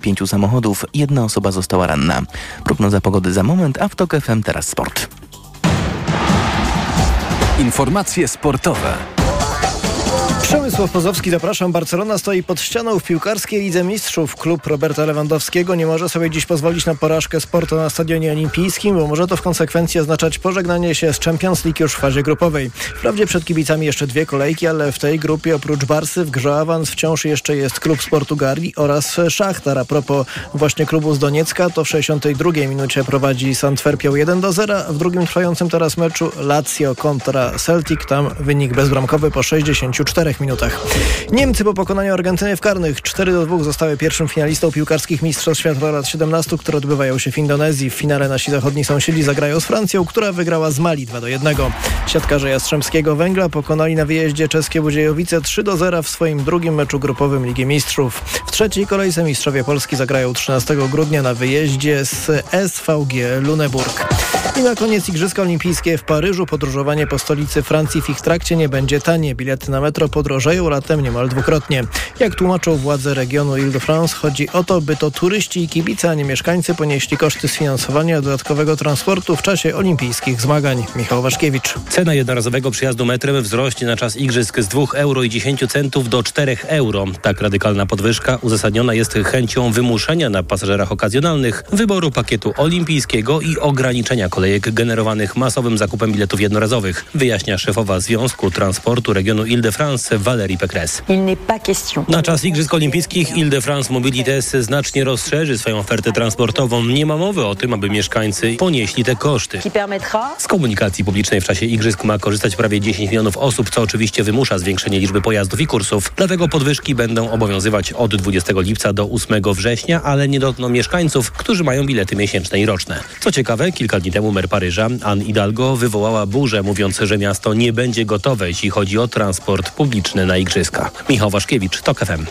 pięciu samochodów, jedna osoba została ranna. Prognoza pogody za moment, a w TOK FM teraz sport. Informacje sportowe. Przemysław Pozowski, zapraszam. Barcelona stoi pod ścianą w piłkarskiej Lidze Mistrzów. Klub Roberta Lewandowskiego nie może sobie dziś pozwolić na porażkę sportu na stadionie olimpijskim, bo może to w konsekwencji oznaczać pożegnanie się z Champions League już w fazie grupowej. Wprawdzie przed kibicami jeszcze dwie kolejki, ale w tej grupie oprócz Barsy w grze awans wciąż jeszcze jest klub z Portugalii oraz Szachtar. A propos właśnie klubu z Doniecka, to w 62 minucie prowadzi z Antwerpią 1 do 0, a w drugim trwającym teraz meczu Lazio kontra Celtic. Tam wynik bezbramkowy po 64 minutach. Niemcy po pokonaniu Argentyny w karnych 4 do 2 zostały pierwszym finalistą piłkarskich Mistrzostw Świata lat 17, które odbywają się w Indonezji. W finale nasi zachodni sąsiedzi zagrają z Francją, która wygrała z Mali 2 do 1. Siatkarze Jastrzębskiego Węgla pokonali na wyjeździe czeskie Budziejowice 3 do 0 w swoim drugim meczu grupowym Ligi Mistrzów. W trzeciej kolejce mistrzowie Polski zagrają 13 grudnia na wyjeździe z SVG Luneburg. I na koniec Igrzyska Olimpijskie w Paryżu. Podróżowanie po stolicy Francji w ich trakcie nie będzie tanie. Bilety na metro podrożeją latem niemal dwukrotnie. Jak tłumaczą władze regionu Ile-de-France, chodzi o to, by to turyści i kibice, a nie mieszkańcy ponieśli koszty sfinansowania dodatkowego transportu w czasie olimpijskich zmagań. Michał Waszkiewicz. Cena jednorazowego przyjazdu metrem wzrośnie na czas igrzysk z 2 euro i 10 centów do 4 euro. Tak radykalna podwyżka uzasadniona jest chęcią wymuszenia na pasażerach okazjonalnych wyboru pakietu olimpijskiego i ograniczenia kolejek generowanych masowym zakupem biletów jednorazowych, wyjaśnia szefowa Związku Transportu Regionu Ile-de-France Valérie Pécresse. Na czas Igrzysk Olimpijskich Ile-de-France Mobilites znacznie rozszerzy swoją ofertę transportową. Nie ma mowy o tym, aby mieszkańcy ponieśli te koszty. Z komunikacji publicznej w czasie Igrzysk ma korzystać prawie 10 milionów osób, co oczywiście wymusza zwiększenie liczby pojazdów i kursów. Dlatego podwyżki będą obowiązywać od 20 lipca do 8 września, ale nie dotkną mieszkańców, którzy mają bilety miesięczne i roczne. Co ciekawe, kilka dni temu mer Paryża, Anne Hidalgo, wywołała burzę, mówiąc, że miasto nie będzie gotowe, jeśli chodzi o transport publiczny na Igrzyska. Michał Waszkiewicz, TOK FM.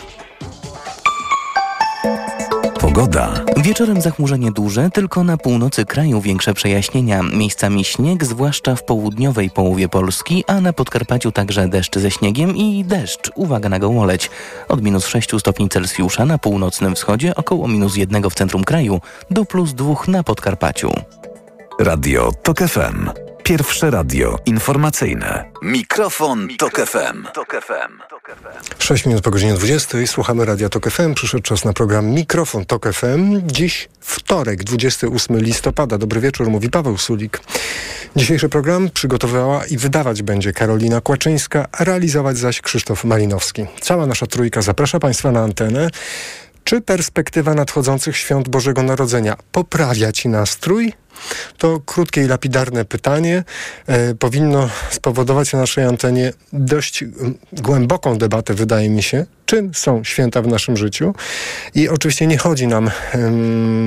Pogoda. Wieczorem zachmurzenie duże, tylko na północy kraju większe przejaśnienia. Miejscami śnieg, zwłaszcza w południowej połowie Polski, a na Podkarpaciu także deszcz ze śniegiem i deszcz. Uwaga na gołoleć. Od minus 6 stopni Celsjusza na północnym wschodzie, około minus 1 w centrum kraju, do plus 2 na Podkarpaciu. Radio TOK FM. Pierwsze radio informacyjne. Mikrofon, Tok FM. Tok FM. 6 minut po godzinie 20 słuchamy Radia Tok FM. Przyszedł czas na program Mikrofon Tok FM. Dziś wtorek, 28 listopada. Dobry wieczór, mówi Paweł Sulik. Dzisiejszy program przygotowała i wydawać będzie Karolina Kłaczyńska, a realizować zaś Krzysztof Malinowski. Cała nasza trójka zaprasza Państwa na antenę. Czy perspektywa nadchodzących świąt Bożego Narodzenia poprawia Ci nastrój? To krótkie i lapidarne pytanie e, powinno spowodować na naszej antenie dość głęboką debatę, wydaje mi się, czym są święta w naszym życiu. I oczywiście nie chodzi nam,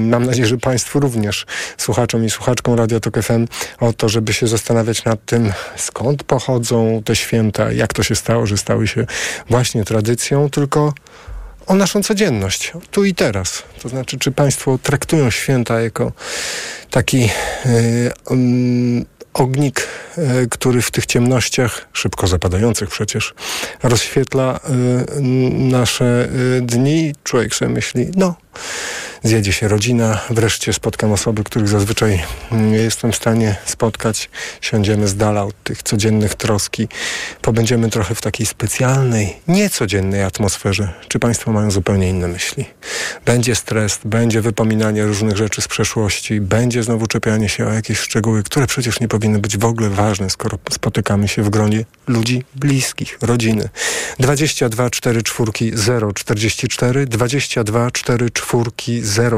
mam nadzieję, że Państwu również, słuchaczom i słuchaczkom Radio Tok FM, o to, żeby się zastanawiać nad tym, skąd pochodzą te święta, jak to się stało, że stały się właśnie tradycją, tylko o naszą codzienność, tu i teraz. To znaczy, czy Państwo traktują święta jako taki yy, ognik, yy, który w tych ciemnościach, szybko zapadających przecież, rozświetla yy, nasze dni. Człowiek sobie myśli, no, zjedzie się rodzina, wreszcie spotkam osoby, których zazwyczaj nie jestem w stanie spotkać. Siądziemy z dala od tych codziennych troski. Pobędziemy trochę w takiej specjalnej, niecodziennej atmosferze. Czy Państwo mają zupełnie inne myśli? Będzie stres, będzie wypominanie różnych rzeczy z przeszłości, będzie znowu czepianie się o jakieś szczegóły, które przecież nie powinny być w ogóle ważne, skoro spotykamy się w gronie ludzi bliskich, rodziny. 22 4 4 0 44 22 4 4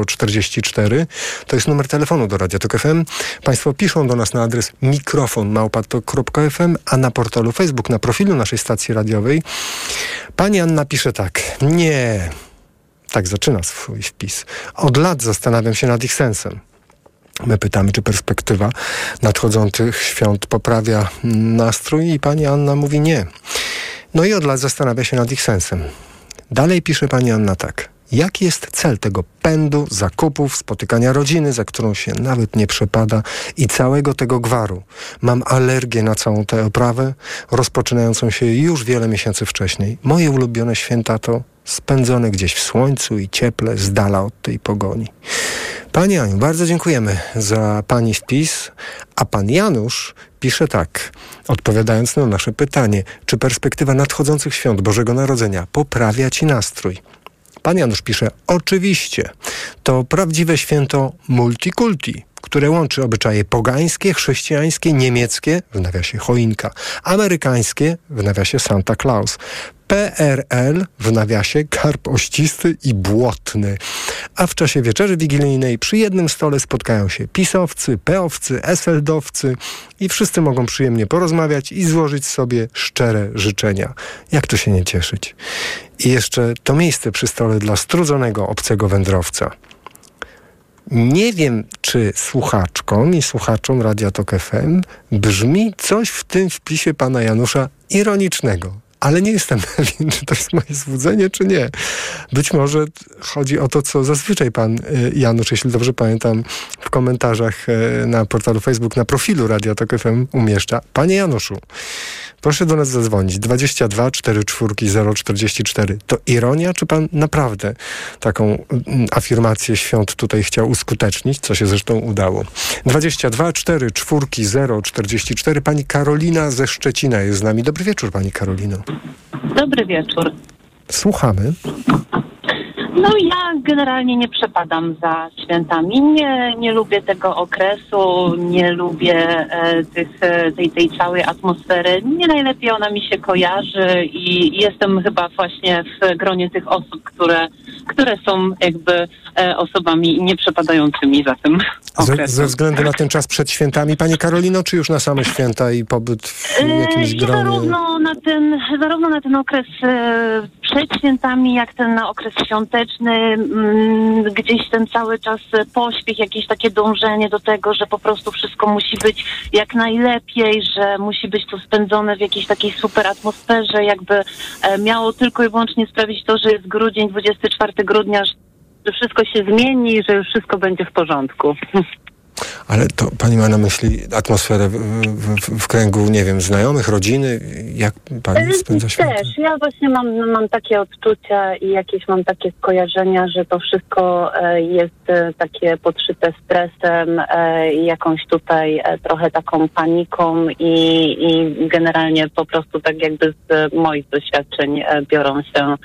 044. To jest numer telefonu do Radia Tok FM. Państwo piszą do nas na adres mikrofonmałpatok.fm, a na portalu Facebook, na profilu naszej stacji radiowej pani Anna pisze tak. Nie. Tak zaczyna swój wpis. Od lat zastanawiam się nad ich sensem. My pytamy, czy perspektywa nadchodzących świąt poprawia nastrój i pani Anna mówi nie. No i od lat zastanawia się nad ich sensem. Dalej pisze pani Anna tak. Jaki jest cel tego pędu, zakupów, spotykania rodziny, za którą się nawet nie przepada i całego tego gwaru? Mam alergię na całą tę oprawę, rozpoczynającą się już wiele miesięcy wcześniej. Moje ulubione święta to spędzone gdzieś w słońcu i cieple, z dala od tej pogoni. Pani Aniu, bardzo dziękujemy za Pani wpis, a Pan Janusz pisze tak, odpowiadając na nasze pytanie, czy perspektywa nadchodzących świąt Bożego Narodzenia poprawia Ci nastrój? Pan Janusz pisze, oczywiście, to prawdziwe święto multikulti, które łączy obyczaje pogańskie, chrześcijańskie, niemieckie, w nawiasie choinka, amerykańskie, w nawiasie Santa Claus, PRL w nawiasie karp ościsty i błotny. A w czasie wieczerzy wigilijnej przy jednym stole spotkają się pisowcy, peowcy, eseldowcy i wszyscy mogą przyjemnie porozmawiać i złożyć sobie szczere życzenia. Jak to się nie cieszyć? I jeszcze to miejsce przy stole dla strudzonego obcego wędrowca. Nie wiem, czy słuchaczkom i słuchaczom Radia Tok FM brzmi coś w tym wpisie pana Janusza ironicznego ale nie jestem pewien, czy to jest moje złudzenie, czy nie. Być może chodzi o to, co zazwyczaj pan y, Janusz, jeśli dobrze pamiętam, w komentarzach y, na portalu Facebook, na profilu Radia Tok FM umieszcza. Panie Januszu, proszę do nas zadzwonić. 22 44 044. To ironia, czy pan naprawdę taką mm, afirmację świąt tutaj chciał uskutecznić, co się zresztą udało? 22 4 44. Pani Karolina ze Szczecina jest z nami. Dobry wieczór, pani Karolino. Dobry wieczór. Słuchamy. No ja generalnie nie przepadam za świętami. Nie, nie lubię tego okresu, nie lubię e, tych, e, tej, tej całej atmosfery. Nie najlepiej ona mi się kojarzy i jestem chyba właśnie w gronie tych osób, które, które są jakby e, osobami nieprzepadającymi za tym okresem. Ze, ze względu na ten czas przed świętami, Pani Karolino, czy już na same święta i pobyt w E, jakimś gronie? zarówno na ten, zarówno na ten okres e, przed świętami, jak ten na okres świąteczny, mm, gdzieś ten cały czas pośpiech, jakieś takie dążenie do tego, że po prostu wszystko musi być jak najlepiej, że musi być to spędzone w jakiejś takiej super atmosferze, jakby e, miało tylko i wyłącznie sprawić to, że jest grudzień, 24 grudnia, że wszystko się zmieni, że już wszystko będzie w porządku. Ale to Pani ma na myśli atmosferę w, w, w kręgu, nie wiem, znajomych, rodziny? Jak Pani spędza święta? Też. Ja właśnie mam, mam takie odczucia i jakieś mam takie skojarzenia, że to wszystko e, jest e, takie podszyte stresem e, i jakąś tutaj e, trochę taką paniką i, i generalnie po prostu tak jakby z moich doświadczeń e, biorą się e,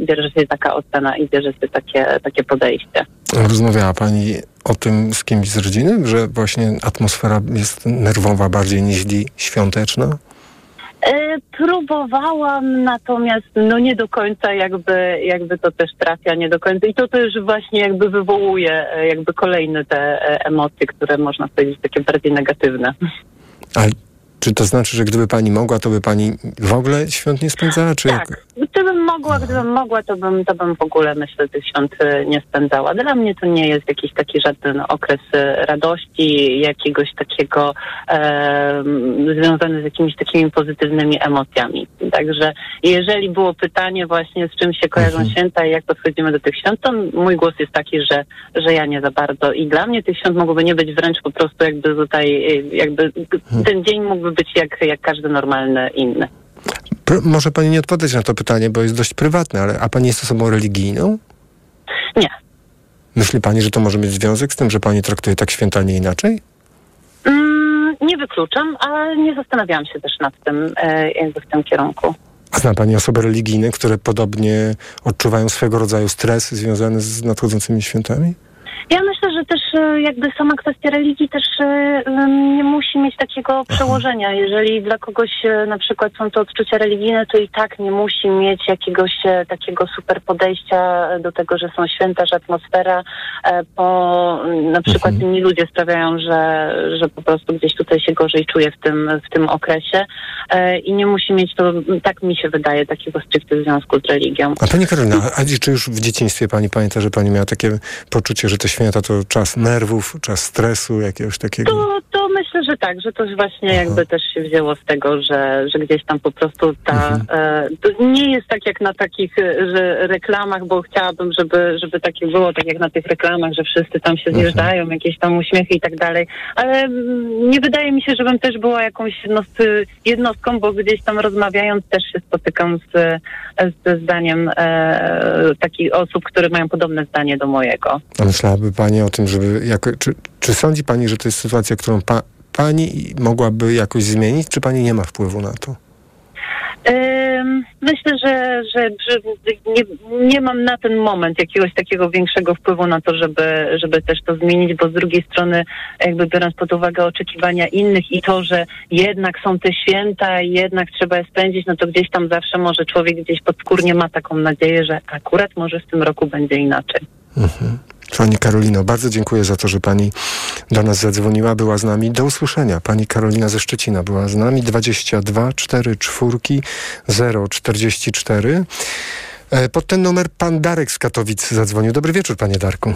bierze się taka ocena i bierze się takie, takie podejście. Rozmawiała Pani o tym z kimś z rodziny, że właśnie atmosfera jest nerwowa bardziej niż świąteczna? E, Próbowałam, natomiast no nie do końca jakby, jakby to też trafia, nie do końca. I to też właśnie jakby wywołuje e, jakby kolejne te e, emocje, które można powiedzieć takie bardziej negatywne. Ale czy to znaczy, że gdyby Pani mogła, to by Pani w ogóle świąt nie spędzała? Czy Tak, jak? gdybym mogła, gdybym mogła, to bym, to bym w ogóle myślę tych świąt e, nie spędzała. Dla mnie to nie jest jakiś taki żaden okres e, radości, jakiegoś takiego e, związany z jakimiś takimi pozytywnymi emocjami. Także jeżeli było pytanie właśnie z czym się kojarzą Mhm. święta i jak podchodzimy do tych świąt, to mój głos jest taki, że, że ja nie za bardzo. I dla mnie tych świąt mogłoby nie być wręcz po prostu jakby tutaj, e, jakby ten dzień mógłby być jak, jak każdy normalny inny. Może Pani nie odpowiedzieć na to pytanie, bo jest dość prywatne, ale a Pani jest osobą religijną? Nie. Myśli Pani, że to może mieć związek z tym, że Pani traktuje tak święta, a nie inaczej? Mm, nie wykluczam, ale nie zastanawiałam się też nad tym, e, jakby w tym kierunku. A zna Pani osoby religijne, które podobnie odczuwają swego rodzaju stres związany z nadchodzącymi świętami? Ja myślę, że też e, jakby sama kwestia religii też e, nie musi mieć takiego przełożenia. Jeżeli dla kogoś e, na przykład są to odczucia religijne, to i tak nie musi mieć jakiegoś takiego super podejścia do tego, że są święta, że atmosfera, bo na przykład Mhm. inni ludzie sprawiają, że, że po prostu gdzieś tutaj się gorzej czuje w tym, w tym okresie i nie musi mieć to, tak mi się wydaje, takiego stricte związku z religią. A Pani Karolina, a czy już w dzieciństwie Pani pamięta, że Pani miała takie poczucie, że te święta to czas nerwów, czas stresu, jakiegoś takiego? To, to myślę, że tak, że to właśnie jakby też się wzięło z tego, że, że gdzieś tam po prostu ta... Mhm. E, to nie jest tak jak na takich że reklamach, bo chciałabym, żeby, żeby takie było, tak jak na tych reklamach, że wszyscy tam się zjeżdżają, mhm. jakieś tam uśmiechy i tak dalej, ale mm, nie wydaje mi się, żebym też była jakąś jednostką, bo gdzieś tam rozmawiając też się spotykam z, ze zdaniem e, takich osób, które mają podobne zdanie do mojego. A myślałaby Pani o tym, żeby... Czy, czy sądzi Pani, że to jest sytuacja, którą pa, Pani mogłaby jakoś zmienić, czy Pani nie ma wpływu na to? Myślę, że, że, że nie, nie, mam na ten moment jakiegoś takiego większego wpływu na to, żeby, żeby też to zmienić, bo z drugiej strony, jakby biorąc pod uwagę oczekiwania innych i to, że jednak są te święta i jednak trzeba je spędzić, no to gdzieś tam zawsze może człowiek gdzieś podskórnie ma taką nadzieję, że akurat może w tym roku będzie inaczej. Mhm. Pani Karolino, bardzo dziękuję za to, że Pani do nas zadzwoniła, była z nami. Do usłyszenia. Pani Karolina ze Szczecina była z nami. 22 4 4 0 44. Pod ten numer pan Darek z Katowic zadzwonił. Dobry wieczór, panie Darku.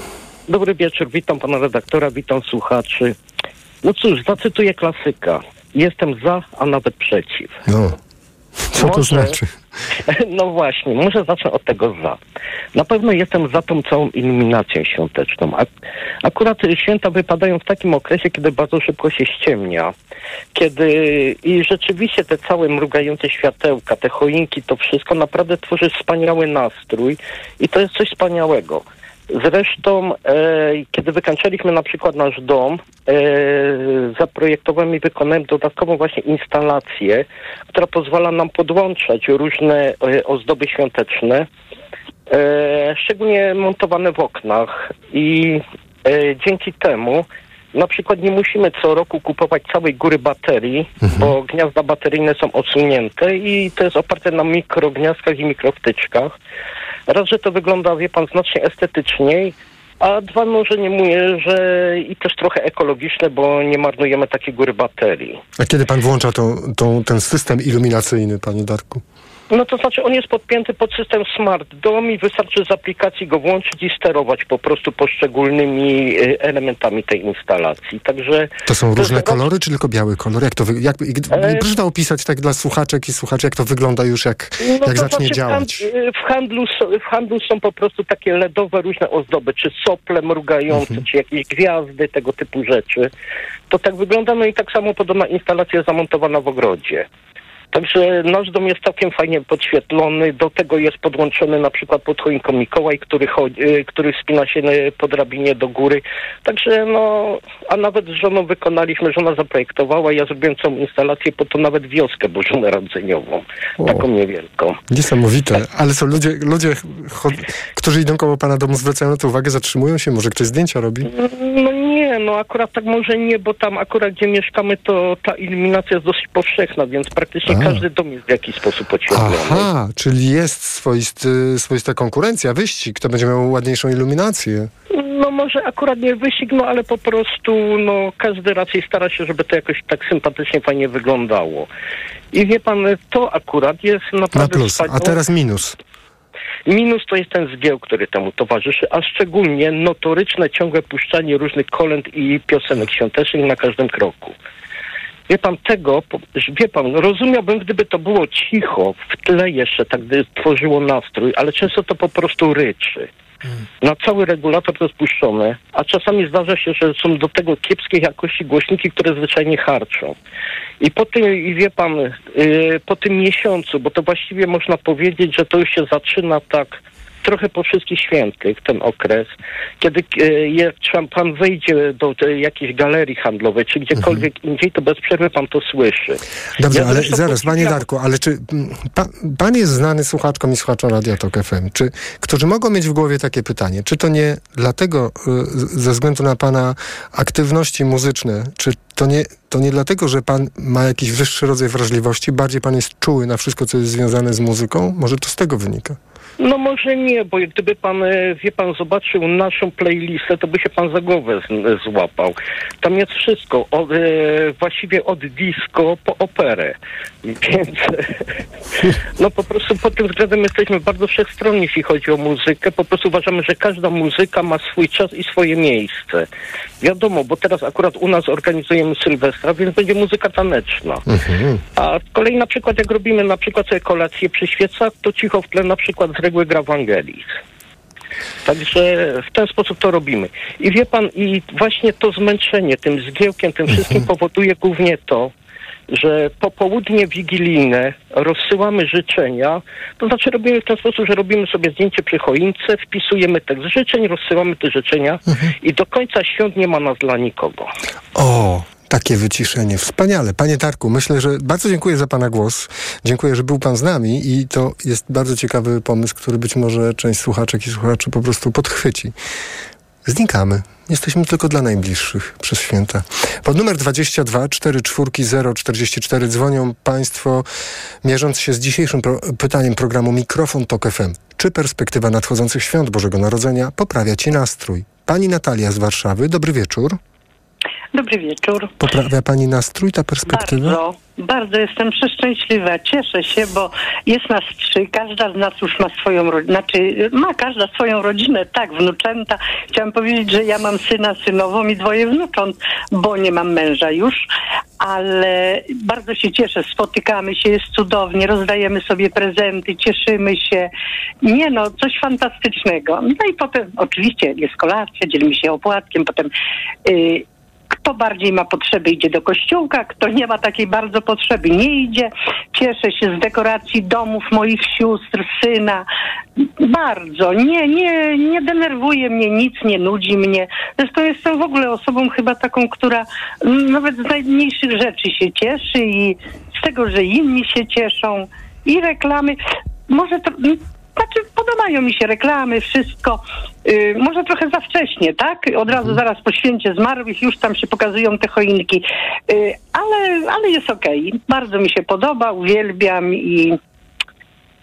Dobry wieczór, witam pana redaktora, witam słuchaczy. No cóż, zacytuję klasyka. Jestem za, a nawet przeciw. No. Co może, to znaczy? No właśnie, może zacznę od tego za. Na pewno jestem za tą całą iluminacją świąteczną. akurat święta wypadają w takim okresie, kiedy bardzo szybko się ściemnia. Kiedy i rzeczywiście te całe mrugające światełka, te choinki, to wszystko naprawdę tworzy wspaniały nastrój i to jest coś wspaniałego. Zresztą, e, kiedy wykańczaliśmy na przykład nasz dom, e, zaprojektowałem i wykonałem dodatkową właśnie instalację, która pozwala nam podłączać różne e, ozdoby świąteczne, e, szczególnie montowane w oknach i e, dzięki temu na przykład nie musimy co roku kupować całej góry baterii, mhm. bo gniazda bateryjne są odsunięte i to jest oparte na mikrogniazdkach i mikrowtyczkach. Raz, że to wygląda, wie pan, znacznie estetyczniej, a dwa, no, że nie mówię, że i też trochę ekologiczne, bo nie marnujemy takiej góry baterii. A kiedy pan włącza ten system iluminacyjny, panie Darku? No to znaczy on jest podpięty pod system Smart Dom i wystarczy z aplikacji go włączyć i sterować po prostu poszczególnymi y, elementami tej instalacji. Także to są to różne kolory, czy tylko biały kolor? Jak to wy, jak, e... proszę to opisać tak dla słuchaczek i słuchaczy, jak to wygląda już, jak, no jak zacznie znaczy działać? W handlu, w handlu są po prostu takie LEDowe różne ozdoby, czy sople mrugające, mhm. czy jakieś gwiazdy, tego typu rzeczy. To tak wygląda, no i tak samo podobna instalacja zamontowana w ogrodzie. Także nasz dom jest całkiem fajnie podświetlony. Do tego jest podłączony na przykład pod choinką Mikołaj, który, chodzi, y, który wspina się po drabinie do góry. Także no, a nawet z żoną wykonaliśmy, żona zaprojektowała, ja zrobiłem całą instalację, po to nawet wioskę bożonarodzeniową. Taką niewielką. Niesamowite. Ale są ludzie, ludzie którzy idą koło pana domu, zwracają na to uwagę, zatrzymują się, może ktoś zdjęcia robi? No nie, no akurat tak może nie, bo tam akurat gdzie mieszkamy, to ta iluminacja jest dosyć powszechna, więc praktycznie. Każdy dom jest w jakiś sposób podświetlony. Aha, czyli jest swoisty, swoista konkurencja, wyścig, kto będzie miał ładniejszą iluminację. No może akurat nie wyścig, no ale po prostu no każdy raczej stara się, żeby to jakoś tak sympatycznie, fajnie wyglądało. I wie pan, to akurat jest naprawdę... Na plus, a teraz minus. Minus to jest ten zgieł, który temu towarzyszy, a szczególnie notoryczne ciągłe puszczanie różnych kolęd i piosenek świątecznych na każdym kroku. Wie pan tego, wie pan, rozumiałbym, gdyby to było cicho, w tle jeszcze, tak gdy tworzyło nastrój, ale często to po prostu ryczy. Na cały regulator to jest puszczone, a czasami zdarza się, że są do tego kiepskiej jakości głośniki, które zwyczajnie harczą. I po tym, i wie pan, yy, po tym miesiącu, bo to właściwie można powiedzieć, że to już się zaczyna tak trochę po wszystkich świętych ten okres, kiedy e, jak pan wejdzie do jakiejś galerii handlowej, czy gdziekolwiek mhm. indziej, to bez przerwy pan to słyszy. Dobrze, ja ale zaraz, panie Darku, ale czy pan, pan jest znany słuchaczkom i słuchaczom Radia Tok FM, czy, którzy mogą mieć w głowie takie pytanie, czy to nie dlatego, e, ze względu na pana aktywności muzyczne, czy to nie, to nie dlatego, że pan ma jakiś wyższy rodzaj wrażliwości, bardziej pan jest czuły na wszystko, co jest związane z muzyką? Może to z tego wynika? No może nie, bo gdyby pan, e, wie pan, zobaczył naszą playlistę, to by się pan za głowę z, złapał. Tam jest wszystko, od, e, właściwie od disco po operę. Więc no po prostu pod tym względem jesteśmy bardzo wszechstronni, jeśli chodzi o muzykę. Po prostu uważamy, że każda muzyka ma swój czas i swoje miejsce. Wiadomo, bo teraz akurat u nas organizujemy Sylwestra, więc będzie muzyka taneczna. A z kolei na przykład jak robimy na przykład sobie kolację przy świecach, to cicho w tle na przykład z reguły gra Wangelis. Także w ten sposób to robimy. I wie pan, i właśnie to zmęczenie tym zgiełkiem, tym wszystkim powoduje głównie to, że popołudnie wigilijne rozsyłamy życzenia, to znaczy robimy w ten sposób, że robimy sobie zdjęcie przy choince, wpisujemy tekst życzeń, rozsyłamy te życzenia i do końca świąt nie ma nas dla nikogo. O, takie wyciszenie. Wspaniale. Panie Tarku, myślę, że bardzo dziękuję za Pana głos. Dziękuję, że był Pan z nami i to jest bardzo ciekawy pomysł, który być może część słuchaczek i słuchaczy po prostu podchwyci. Znikamy. Jesteśmy tylko dla najbliższych przez święta. Pod numer 22 44 044 dzwonią Państwo, mierząc się z dzisiejszym pro pytaniem programu Mikrofon Tok FM. Czy perspektywa nadchodzących świąt Bożego Narodzenia poprawia Ci nastrój? Pani Natalia z Warszawy, dobry wieczór. Dobry wieczór. Poprawia Pani nastrój, ta perspektywa? Bardzo, bardzo jestem przeszczęśliwa. Cieszę się, bo jest nas trzy. Każda z nas już ma swoją rodzinę. Znaczy, ma każda swoją rodzinę, tak, wnuczęta. Chciałam powiedzieć, że ja mam syna, synową i dwoje wnucząt, bo nie mam męża już. Ale bardzo się cieszę. Spotykamy się, jest cudownie, rozdajemy sobie prezenty, cieszymy się. Nie no, coś fantastycznego. No i potem oczywiście jest kolacja, dzielimy się opłatkiem, potem... Yy, kto bardziej ma potrzeby, idzie do kościółka, kto nie ma takiej bardzo potrzeby, nie idzie. Cieszę się z dekoracji domów moich sióstr, syna. Bardzo. Nie, nie, nie denerwuje mnie nic, nie nudzi mnie. Zresztą jestem w ogóle osobą chyba taką, która nawet z najmniejszych rzeczy się cieszy i z tego, że inni się cieszą i reklamy. Może to, znaczy, podobają mi się reklamy, wszystko. Yy, może trochę za wcześnie, tak? Od razu zaraz po święcie zmarłych już tam się pokazują te choinki. Yy, ale, ale jest okej. Okay. Bardzo mi się podoba, uwielbiam i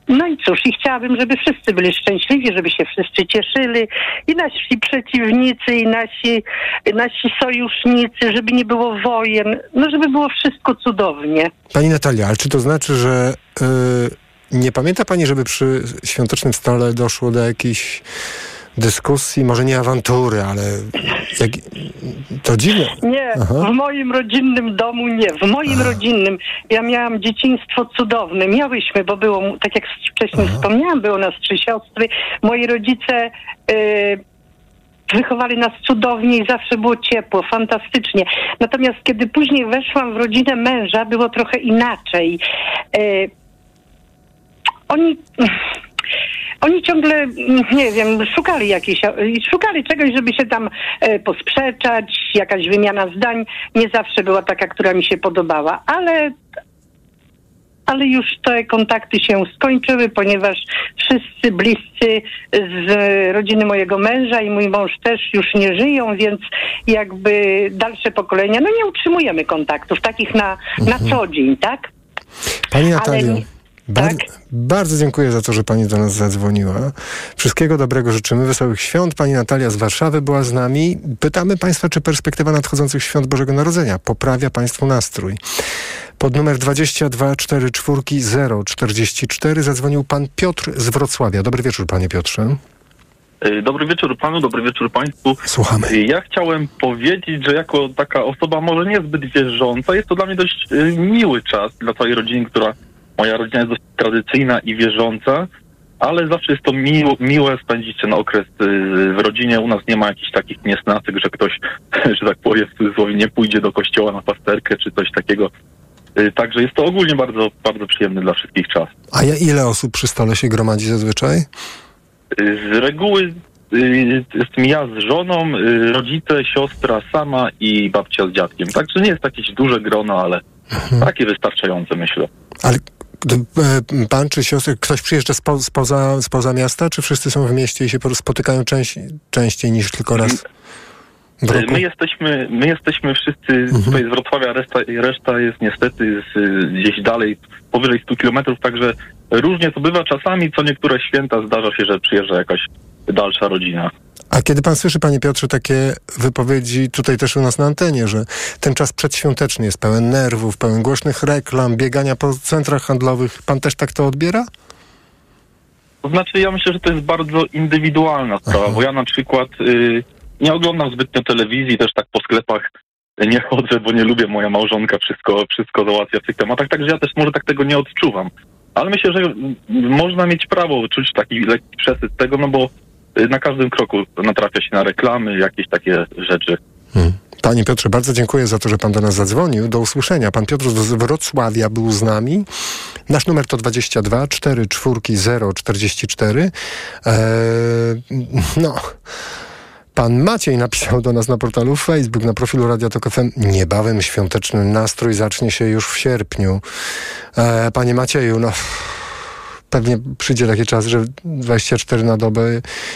no i cóż, i chciałabym, żeby wszyscy byli szczęśliwi, żeby się wszyscy cieszyli i nasi przeciwnicy, i nasi, nasi sojusznicy, żeby nie było wojen, no żeby było wszystko cudownie. Pani Natalia, ale czy to znaczy, że... Yy nie pamięta pani, żeby przy świątecznym stole doszło do jakiejś dyskusji, może nie awantury, ale jak, to dziwne. Nie, Aha. w moim rodzinnym domu nie. W moim Aha. rodzinnym ja miałam dzieciństwo cudowne. Miałyśmy, bo było, tak jak wcześniej Aha. wspomniałam, było nas trzy siostry. Moi rodzice y, wychowali nas cudownie i zawsze było ciepło, fantastycznie. Natomiast kiedy później weszłam w rodzinę męża, było trochę inaczej. Oni oni ciągle, nie wiem, szukali jakiejś, szukali czegoś, żeby się tam e, posprzeczać, jakaś wymiana zdań nie zawsze była taka, która mi się podobała, ale ale już te kontakty się skończyły, ponieważ wszyscy bliscy z rodziny mojego męża i mój mąż też już nie żyją, więc jakby dalsze pokolenia, no nie utrzymujemy kontaktów takich na, na mhm. co dzień, tak? Pani Natalio. Ale Bar tak? Bardzo dziękuję za to, że pani do nas zadzwoniła. Wszystkiego dobrego życzymy, wesołych świąt. Pani Natalia z Warszawy była z nami. Pytamy państwa, czy perspektywa nadchodzących świąt Bożego Narodzenia poprawia państwu nastrój. Pod numer 224 zadzwonił pan Piotr z Wrocławia. Dobry wieczór, panie Piotrze. E, dobry wieczór panu, dobry wieczór państwu. Słuchamy. E, ja chciałem powiedzieć, że jako taka osoba może niezbyt wierząca, jest to dla mnie dość e, miły czas dla całej rodziny, która Moja rodzina jest dość tradycyjna i wierząca, ale zawsze jest to miło, miłe spędzić ten okres y, w rodzinie. U nas nie ma jakichś takich niesnacek, że ktoś, że tak powiem w cudzysłowie, nie pójdzie do kościoła na pasterkę czy coś takiego. Y, także jest to ogólnie bardzo, bardzo przyjemny dla wszystkich czas. A ile osób przy stole się gromadzi zazwyczaj? Y, z reguły jestem ja z żoną, rodzice, siostra sama i babcia z dziadkiem. Także nie jest jakieś duże grono, ale mhm. takie wystarczające myślę. Ale pan czy siostry, ktoś przyjeżdża spo, spoza, spoza miasta, czy wszyscy są w mieście i się spotykają część, częściej niż tylko raz? My jesteśmy, my jesteśmy wszyscy mhm. tutaj z Wrocławia, reszta, reszta jest niestety z, gdzieś dalej, powyżej 100 kilometrów, także różnie to bywa. Czasami co niektóre święta zdarza się, że przyjeżdża jakaś dalsza rodzina. A kiedy pan słyszy, panie Piotrze, takie wypowiedzi tutaj też u nas na antenie, że ten czas przedświąteczny jest pełen nerwów, pełen głośnych reklam, biegania po centrach handlowych, pan też tak to odbiera? To znaczy, ja myślę, że to jest bardzo indywidualna sprawa, Aha. bo ja na przykład y, nie oglądam zbytnio telewizji, też tak po sklepach nie chodzę, bo nie lubię, moja małżonka wszystko, wszystko załatwia w tych tematach, także ja też może tak tego nie odczuwam. Ale myślę, że można mieć prawo czuć taki lekki przesyt tego, no bo na każdym kroku natrafia się na reklamy, jakieś takie rzeczy. Hmm. Panie Piotrze, bardzo dziękuję za to, że pan do nas zadzwonił. Do usłyszenia. Pan Piotr z Wrocławia był z nami. Nasz numer to 22 4 4 044. Eee, no... Pan Maciej napisał do nas na portalu Facebook, na profilu Radia Tok FM. Niebawem świąteczny nastrój zacznie się już w sierpniu. E, panie Macieju, no pewnie przyjdzie taki czas, że 24 na dobę,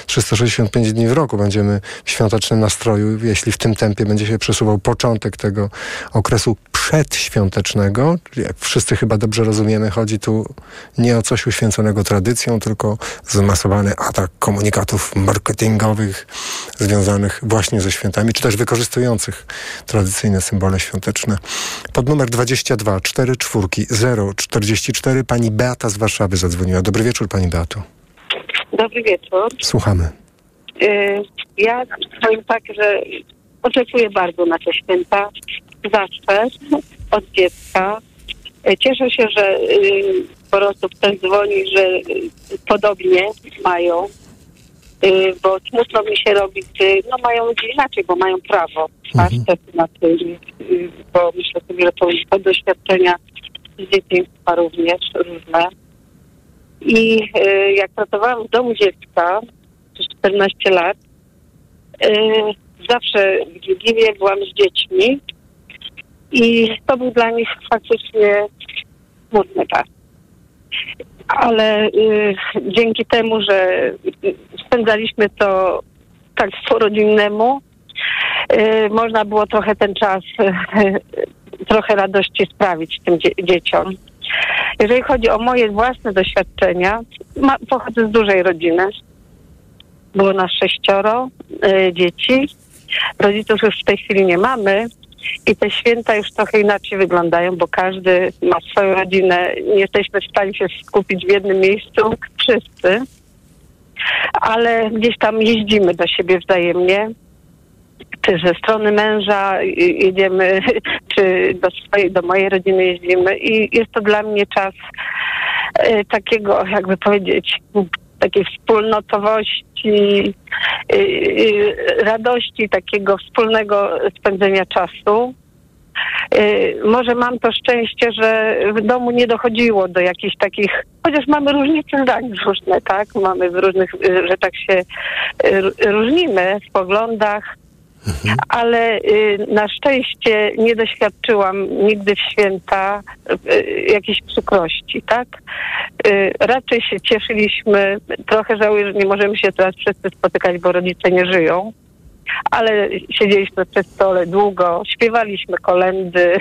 365 dni w roku będziemy w świątecznym nastroju, jeśli w tym tempie będzie się przesuwał początek tego okresu przedświątecznego. Jak wszyscy chyba dobrze rozumiemy, chodzi tu nie o coś uświęconego tradycją, tylko zmasowany atak komunikatów marketingowych związanych właśnie ze świętami, czy też wykorzystujących tradycyjne symbole świąteczne. Pod numer 22 44 044 pani Beata z Warszawy zadzwoniła. Dobry wieczór pani Beato. Dobry wieczór. Słuchamy. Y, ja powiem tak, że oczekuję bardzo na te święta zawsze od dziecka. E, cieszę się, że y, po prostu ktoś dzwoni, że y, podobnie mają, y, bo smutno mi się robi, gdy no mają ludzie inaczej, bo mają prawo. Mhm. na tym, bo myślę sobie, że to, to doświadczenia z dzieciństwa również różne. I jak pracowałam w domu dziecka przez 14 lat, zawsze w Wigilię byłam z dziećmi i to był dla nich faktycznie smutny czas. Ale y, dzięki temu, że spędzaliśmy to tak rodinnemu, y, można było trochę ten czas, y, trochę radości sprawić tym dzie dzieciom. Jeżeli chodzi o moje własne doświadczenia, ma, pochodzę z dużej rodziny. Było nas sześcioro y, dzieci. Rodziców już w tej chwili nie mamy, i te święta już trochę inaczej wyglądają, bo każdy ma swoją rodzinę. Nie jesteśmy w stanie się skupić w jednym miejscu wszyscy, ale gdzieś tam jeździmy do siebie wzajemnie. Czy ze strony męża jedziemy, czy do, swojej, do mojej rodziny jeździmy i jest to dla mnie czas e, takiego, jakby powiedzieć, takiej wspólnotowości, y, y, radości, takiego wspólnego spędzenia czasu. Może mam to szczęście, że w domu nie dochodziło do jakichś takich, chociaż mamy różnice zdań różne, tak? Mamy w różnych rzeczach się różnimy w poglądach, Ale y, na szczęście nie doświadczyłam nigdy w święta y, jakiejś przykrości, tak? Y, raczej się cieszyliśmy, trochę żałuję, że nie możemy się teraz wszyscy spotykać, bo rodzice nie żyją ale siedzieliśmy przy stole długo, śpiewaliśmy kolendy,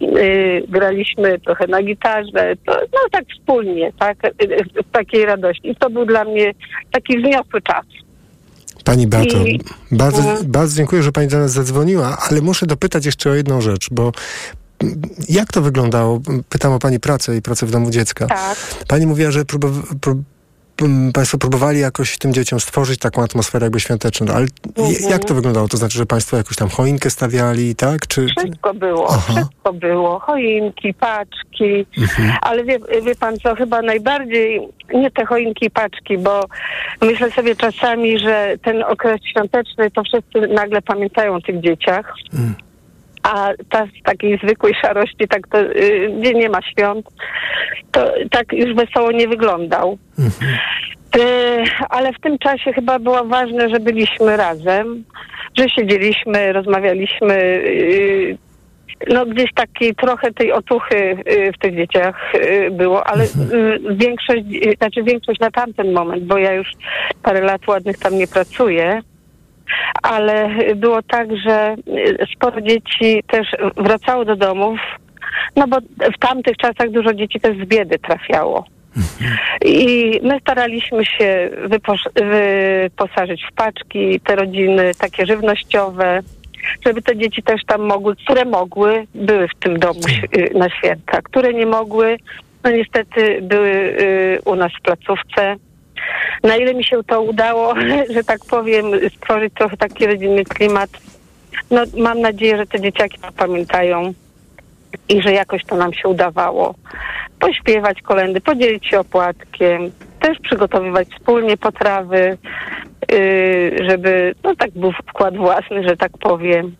yy, graliśmy trochę na gitarze, to, no tak wspólnie, tak, w takiej radości. I to był dla mnie taki wzniosły czas. Pani Beato, I... bardzo, bardzo dziękuję, że Pani do nas zadzwoniła, ale muszę dopytać jeszcze o jedną rzecz, bo jak to wyglądało? Pytam o Pani pracę i pracę w domu dziecka. Tak. Pani mówiła, że próbowa, Państwo próbowali jakoś tym dzieciom stworzyć taką atmosferę jakby świąteczną, ale mhm. jak to wyglądało? To znaczy, że Państwo jakąś tam choinkę stawiali, tak? Czy, wszystko było, Aha. wszystko było. Choinki, paczki, mhm. ale wie, wie Pan co, chyba najbardziej nie te choinki i paczki, bo myślę sobie czasami, że ten okres świąteczny to wszyscy nagle pamiętają o tych dzieciach. Mhm a ta z takiej zwykłej szarości, tak to, y, gdzie nie ma świąt, to tak już wesoło nie wyglądał. Mhm. Y, ale w tym czasie chyba było ważne, że byliśmy razem, że siedzieliśmy, rozmawialiśmy. Y, no gdzieś takiej trochę tej otuchy w tych dzieciach było, ale mhm. większość, znaczy większość na tamten moment, bo ja już parę lat ładnych tam nie pracuję, ale było tak, że sporo dzieci też wracało do domów, no bo w tamtych czasach dużo dzieci też z biedy trafiało. I my staraliśmy się wyposażyć w paczki te rodziny takie żywnościowe, żeby te dzieci też tam mogły, które mogły, były w tym domu y, na święta, które nie mogły, no niestety były y, u nas w placówce. Na ile mi się to udało, że tak powiem, stworzyć trochę taki rodzinny klimat, no mam nadzieję, że te dzieciaki to pamiętają i że jakoś to nam się udawało. Pośpiewać kolendy, podzielić się opłatkiem, też przygotowywać wspólnie potrawy, yy, żeby, no tak był wkład własny, że tak powiem.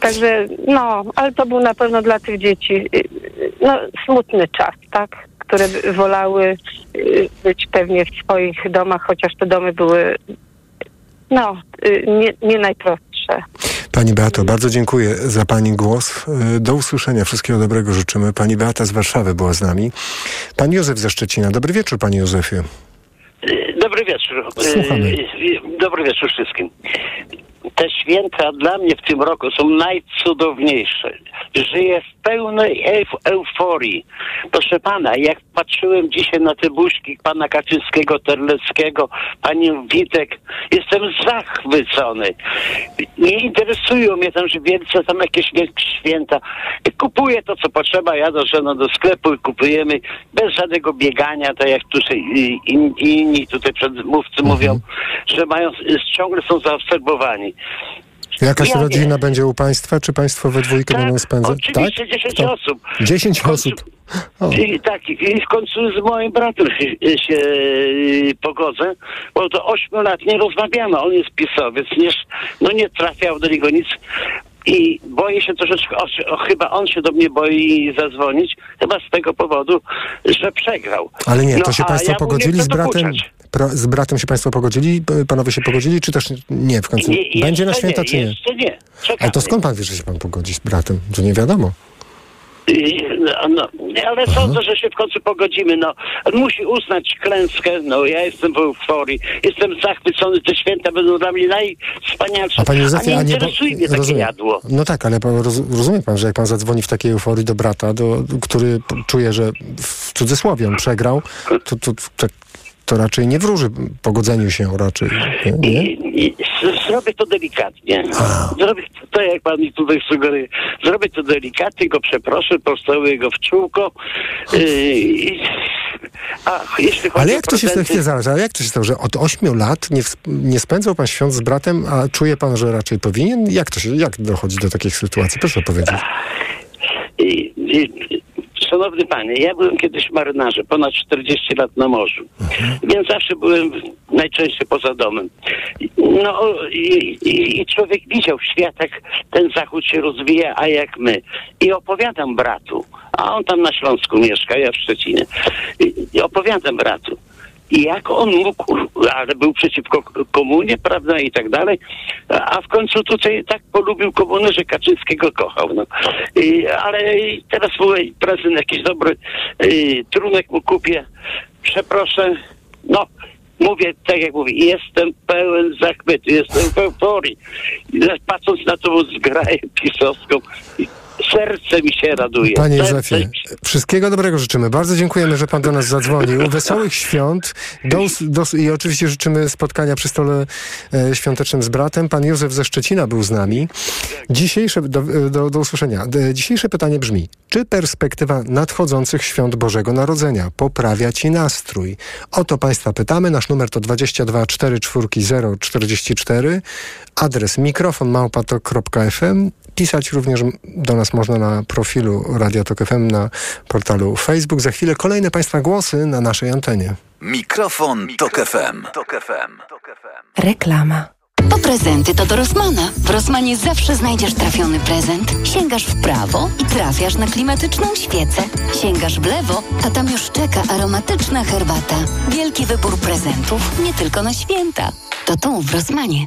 Także, no, ale to był na pewno dla tych dzieci, yy, no, smutny czas, tak? Które wolały yy, być pewnie w swoich domach, chociaż te domy były, no, yy, nie, nie najprostsze. Pani Beato, bardzo dziękuję za Pani głos. Y, do usłyszenia. Wszystkiego dobrego życzymy. Pani Beata z Warszawy była z nami. Pan Józef ze Szczecina. Dobry wieczór, Panie Józefie. Dobry wieczór. Słuchamy. Y, dobry wieczór wszystkim te święta dla mnie w tym roku są najcudowniejsze. Żyję w pełnej euf euforii. Proszę pana, jak patrzyłem dzisiaj na te buźki pana Kaczyńskiego, Terleckiego, pani Witek, jestem zachwycony. Nie interesują mnie tam, że wielce tam jakieś święta. Kupuję to, co potrzeba, jadę żoną do sklepu i kupujemy bez żadnego biegania, tak jak tutaj inni tutaj przedmówcy mhm. mówią, że mają, ciągle są zaobserwowani. Jakaś ja rodzina będzie u państwa, czy państwo we dwójkę tak, będą spędzać? Oczywiście tak? 10 Kto? osób. 10 osób. I, tak, i w końcu z moim bratem się, się y, pogodzę, bo to 8 lat nie rozmawiamy. On jest pisowiec, nie, no nie trafiał do niego nic. I boję się troszeczkę, o, o, chyba on się do mnie boi zadzwonić, chyba z tego powodu, że przegrał. Ale nie, to no, się państwo ja pogodzili z bratem? Pra, z bratem się państwo pogodzili? Panowie się pogodzili, czy też nie w końcu? Będzie na święta, nie, czy nie? Nie. Czekamy. Ale to skąd pan wie, że się pan pogodzi z bratem? To nie wiadomo. No, no, ale Aha. sądzę, że się w końcu pogodzimy. No, musi uznać klęskę. No, ja jestem w euforii. Jestem zachwycony. Te święta będą dla mnie najwspanialsze. A, panie Józefie, a nie interesuje bo, mnie takie rozumiem. jadło. No tak, ale pan, roz, rozumie pan, że jak pan zadzwoni w takiej euforii do brata, do, który czuje, że w cudzysłowie on przegrał, to, to, to, to raczej nie wróży pogodzeniu się raczej. Nie? I, i, zrobię to delikatnie. A. Zrobię to, jak pan mi tutaj sugeruje. Zrobię to delikatnie, go przeproszę, postawię go w czółko. Yy, a, ale jak to się procenty... chwilę zaraz, ale jak to się stało, że od ośmiu lat nie, nie spędzał pan świąt z bratem, a czuje pan, że raczej powinien? Jak to się, jak dochodzi do takich sytuacji? Proszę powiedzieć. I, i, Szanowny panie, ja byłem kiedyś marynarzem, ponad 40 lat na morzu, mhm. więc zawsze byłem najczęściej poza domem. No i, i, i, człowiek widział w światach, ten zachód się rozwija, a jak my. I opowiadam bratu, a on tam na Śląsku mieszka, ja w Szczecinie. I, i opowiadam bratu. I jak on mógł, ale był przeciwko komunie, prawda, i tak dalej, a w końcu tutaj tak polubił komunę, że Kaczyńskiego kochał, no. I, ale teraz mój prezydent jakiś dobry i, trunek mu kupię, przeproszę, no, mówię, tak jak mówię, jestem pełen zachwytu, jestem w euforii. Patrząc na tą zgraję pisowską, serce mi się raduje. Panie Józefie, wszystkiego dobrego życzymy. Bardzo dziękujemy, że pan do nas zadzwonił. Wesołych świąt do, do, i oczywiście życzymy spotkania przy stole e, świątecznym z bratem. Pan Józef ze Szczecina był z nami. Dzisiejsze, do, do, do usłyszenia. Dzisiejsze pytanie brzmi, czy perspektywa nadchodzących świąt Bożego Narodzenia poprawia ci nastrój? O to państwa pytamy. Nasz numer to 22 44 044. Adres mikrofon małpatok.fm. Pisać również do nas można na profilu Radio Tok FM na portalu Facebook. Za chwilę kolejne Państwa głosy na naszej antenie. Mikrofon, Tok FM. Reklama. Po prezenty to do Rosmana. W Rosmanie zawsze znajdziesz trafiony prezent. Sięgasz w prawo i trafiasz na klimatyczną świecę. Sięgasz w lewo, a tam już czeka aromatyczna herbata. Wielki wybór prezentów, nie tylko na święta. To tu w Rosmanie.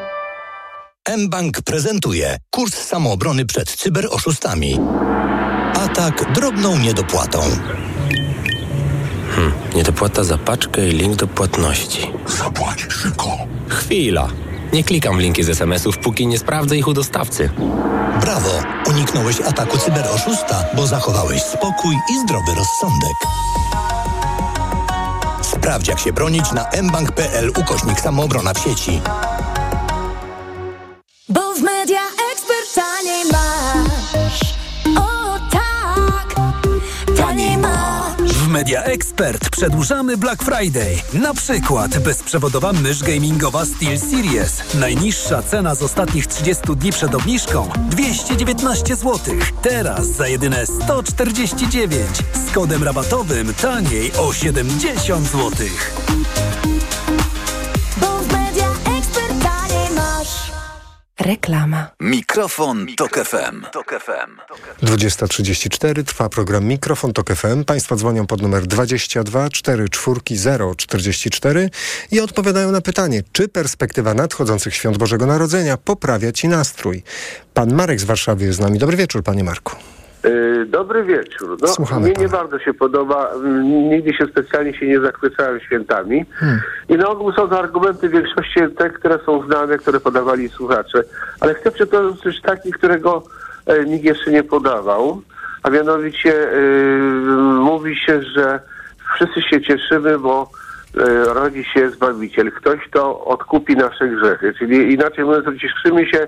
mBank prezentuje kurs samoobrony przed cyberoszustami. Atak drobną niedopłatą. Hmm, niedopłata za paczkę i link do płatności. Zapłać szybko. Chwila. Nie klikam w linki z SMS-ów, póki nie sprawdzę ich u dostawcy. Brawo! Uniknąłeś ataku cyberoszusta, bo zachowałeś spokój i zdrowy rozsądek. Sprawdź, jak się bronić na mbank.pl ukośnik samoobrona w sieci. Bo w Media Expert taniej masz. O tak, taniej masz. W Media Expert przedłużamy Black Friday. Na przykład bezprzewodowa mysz gamingowa SteelSeries. Najniższa cena z ostatnich 30 dni przed obniżką 219 zł. Teraz za jedyne 149. Z kodem rabatowym taniej o 70 zł. Reklama. Mikrofon, Tok FM. Tok FM. 20.34 trwa program Mikrofon Tok FM. Państwo dzwonią pod numer 22 44 044 i odpowiadają na pytanie, czy perspektywa nadchodzących świąt Bożego Narodzenia poprawia Ci nastrój. Pan Marek z Warszawy jest z nami. Dobry wieczór, panie Marku. Yy, Dobry wieczór. No, Słuchamy mnie pana. nie bardzo się podoba. Mm, Nigdy się specjalnie się nie zachwycałem świętami. Hmm. I na ogół są to argumenty w większości te, które są znane, które podawali słuchacze. Ale chcę przytoczyć coś taki, którego e, nikt jeszcze nie podawał. A mianowicie e, mówi się, że wszyscy się cieszymy, bo e, rodzi się Zbawiciel. Ktoś, kto odkupi nasze grzechy. Czyli inaczej mówiąc, cieszymy się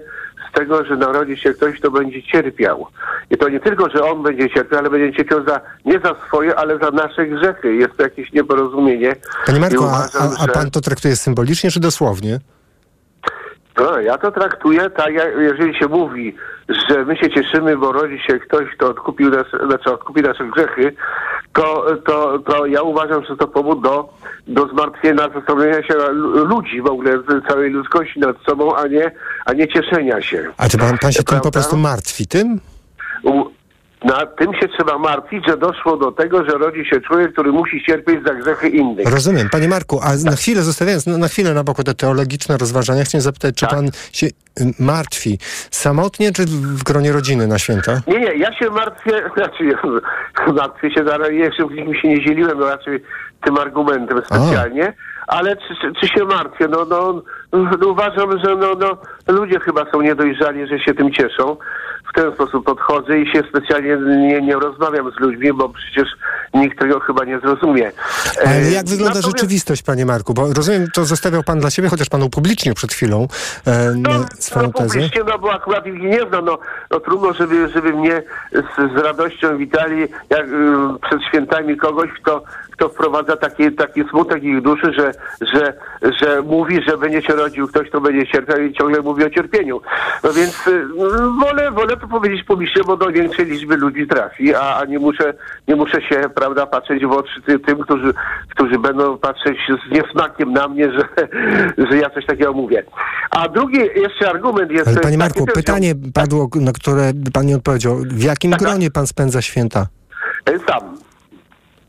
tego, że narodzi się ktoś, kto będzie cierpiał. I to nie tylko, że on będzie cierpiał, ale będzie cierpiał za, nie za swoje, ale za nasze grzechy. Jest to jakieś nieporozumienie. Panie Marku, a, uważam, a, a że- pan to traktuje symbolicznie czy dosłownie? No, ja to traktuję tak, jak, jeżeli się mówi, że my się cieszymy, bo rodzi się ktoś, kto odkupił nas, znaczy odkupi nasze grzechy, to, to, to ja uważam, że to powód do, do zmartwienia, zastanowienia się lu- ludzi w ogóle, całej ludzkości nad sobą, a nie, a nie cieszenia się. A czy pan, pan się tym po prostu martwi tym? U, na tym się trzeba martwić, że doszło do tego, że rodzi się człowiek, który musi cierpieć za grzechy innych. Rozumiem. Panie Marku, a na chwilę, zostawiając na, na chwilę na boku te teologiczne rozważania, chciałem zapytać, Tak. czy pan się y, martwi samotnie, czy w gronie rodziny na święta? Nie, nie, ja się martwię, znaczy ja martwię się, jeszcze w nikim się nie dzieliłem, no raczej tym argumentem specjalnie, ale czy, czy, czy się martwię? No, no, no uważam, że no, no, ludzie chyba są niedojrzali, że się tym cieszą. W ten sposób podchodzę i się specjalnie nie, nie rozmawiam z ludźmi, bo przecież nikt tego chyba nie zrozumie. Ale E, jak wygląda natomiast- rzeczywistość, panie Marku? Bo rozumiem, to zostawiał pan dla siebie, chociaż pan upublicznił przed chwilą e, no, swoją No, tezę. publicznie, no bo akurat ich nie znam, no, no trudno, żeby, żeby mnie z, z radością witali jak, y, przed świętami kogoś, kto, kto wprowadza taki, taki smutek ich duszy, że, że, że mówi, że będzie się rodził ktoś, kto będzie cierpiał i ciągle mówi o cierpieniu. No więc y, wolę, wolę to powiedzieć publicznie, bo do większej liczby ludzi trafi, a, a nie muszę, nie muszę się, prawda, patrzeć w oczy ty, tym, którzy, którzy będą patrzeć z niesmakiem na mnie, że, że ja coś takiego mówię. A drugi jeszcze argument jest... Ale panie taki Marku, też- pytanie padło, na które pan nie odpowiedział. W jakim gronie pan spędza święta? Sam.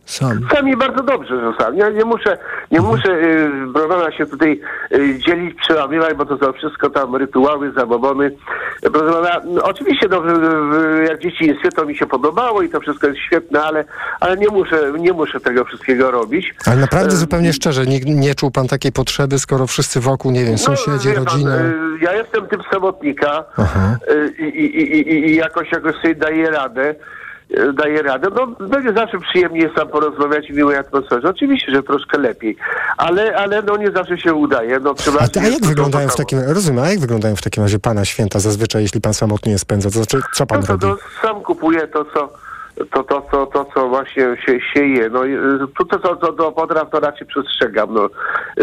Sam. Sam i bardzo dobrze, że sam. Ja nie muszę, nie muszę y, browara się tutaj y, dzielić, przełamywać, bo to są wszystko tam rytuały, zabobony. Proszę pana, no, oczywiście no, w, w, jak w dzieciństwie to mi się podobało i to wszystko jest świetne, ale, ale nie, muszę, nie muszę tego wszystkiego robić. Ale naprawdę zupełnie szczerze, nie, nie czuł pan takiej potrzeby, skoro wszyscy wokół, nie wiem, sąsiedzi, wie pan, rodzina. y, ja jestem typ samotnika y, i, i, i, i, i jakoś, jakoś sobie daję radę. Y, Daję radę. No, będzie zawsze przyjemnie sam porozmawiać w miłej atmosferze. Oczywiście, że troszkę lepiej, ale, ale no nie zawsze się udaje. No, A, ty- a jest jak to wyglądają w to takim rozumiem, a jak wyglądają w takim razie pana święta zazwyczaj, jeśli pan samotnie spędza? To znaczy, co pan No to, robi? to sam kupuję to, co to, to, to, to, co właśnie się sieje. No, to, to, to, to do potraw to raczej przestrzegam. No,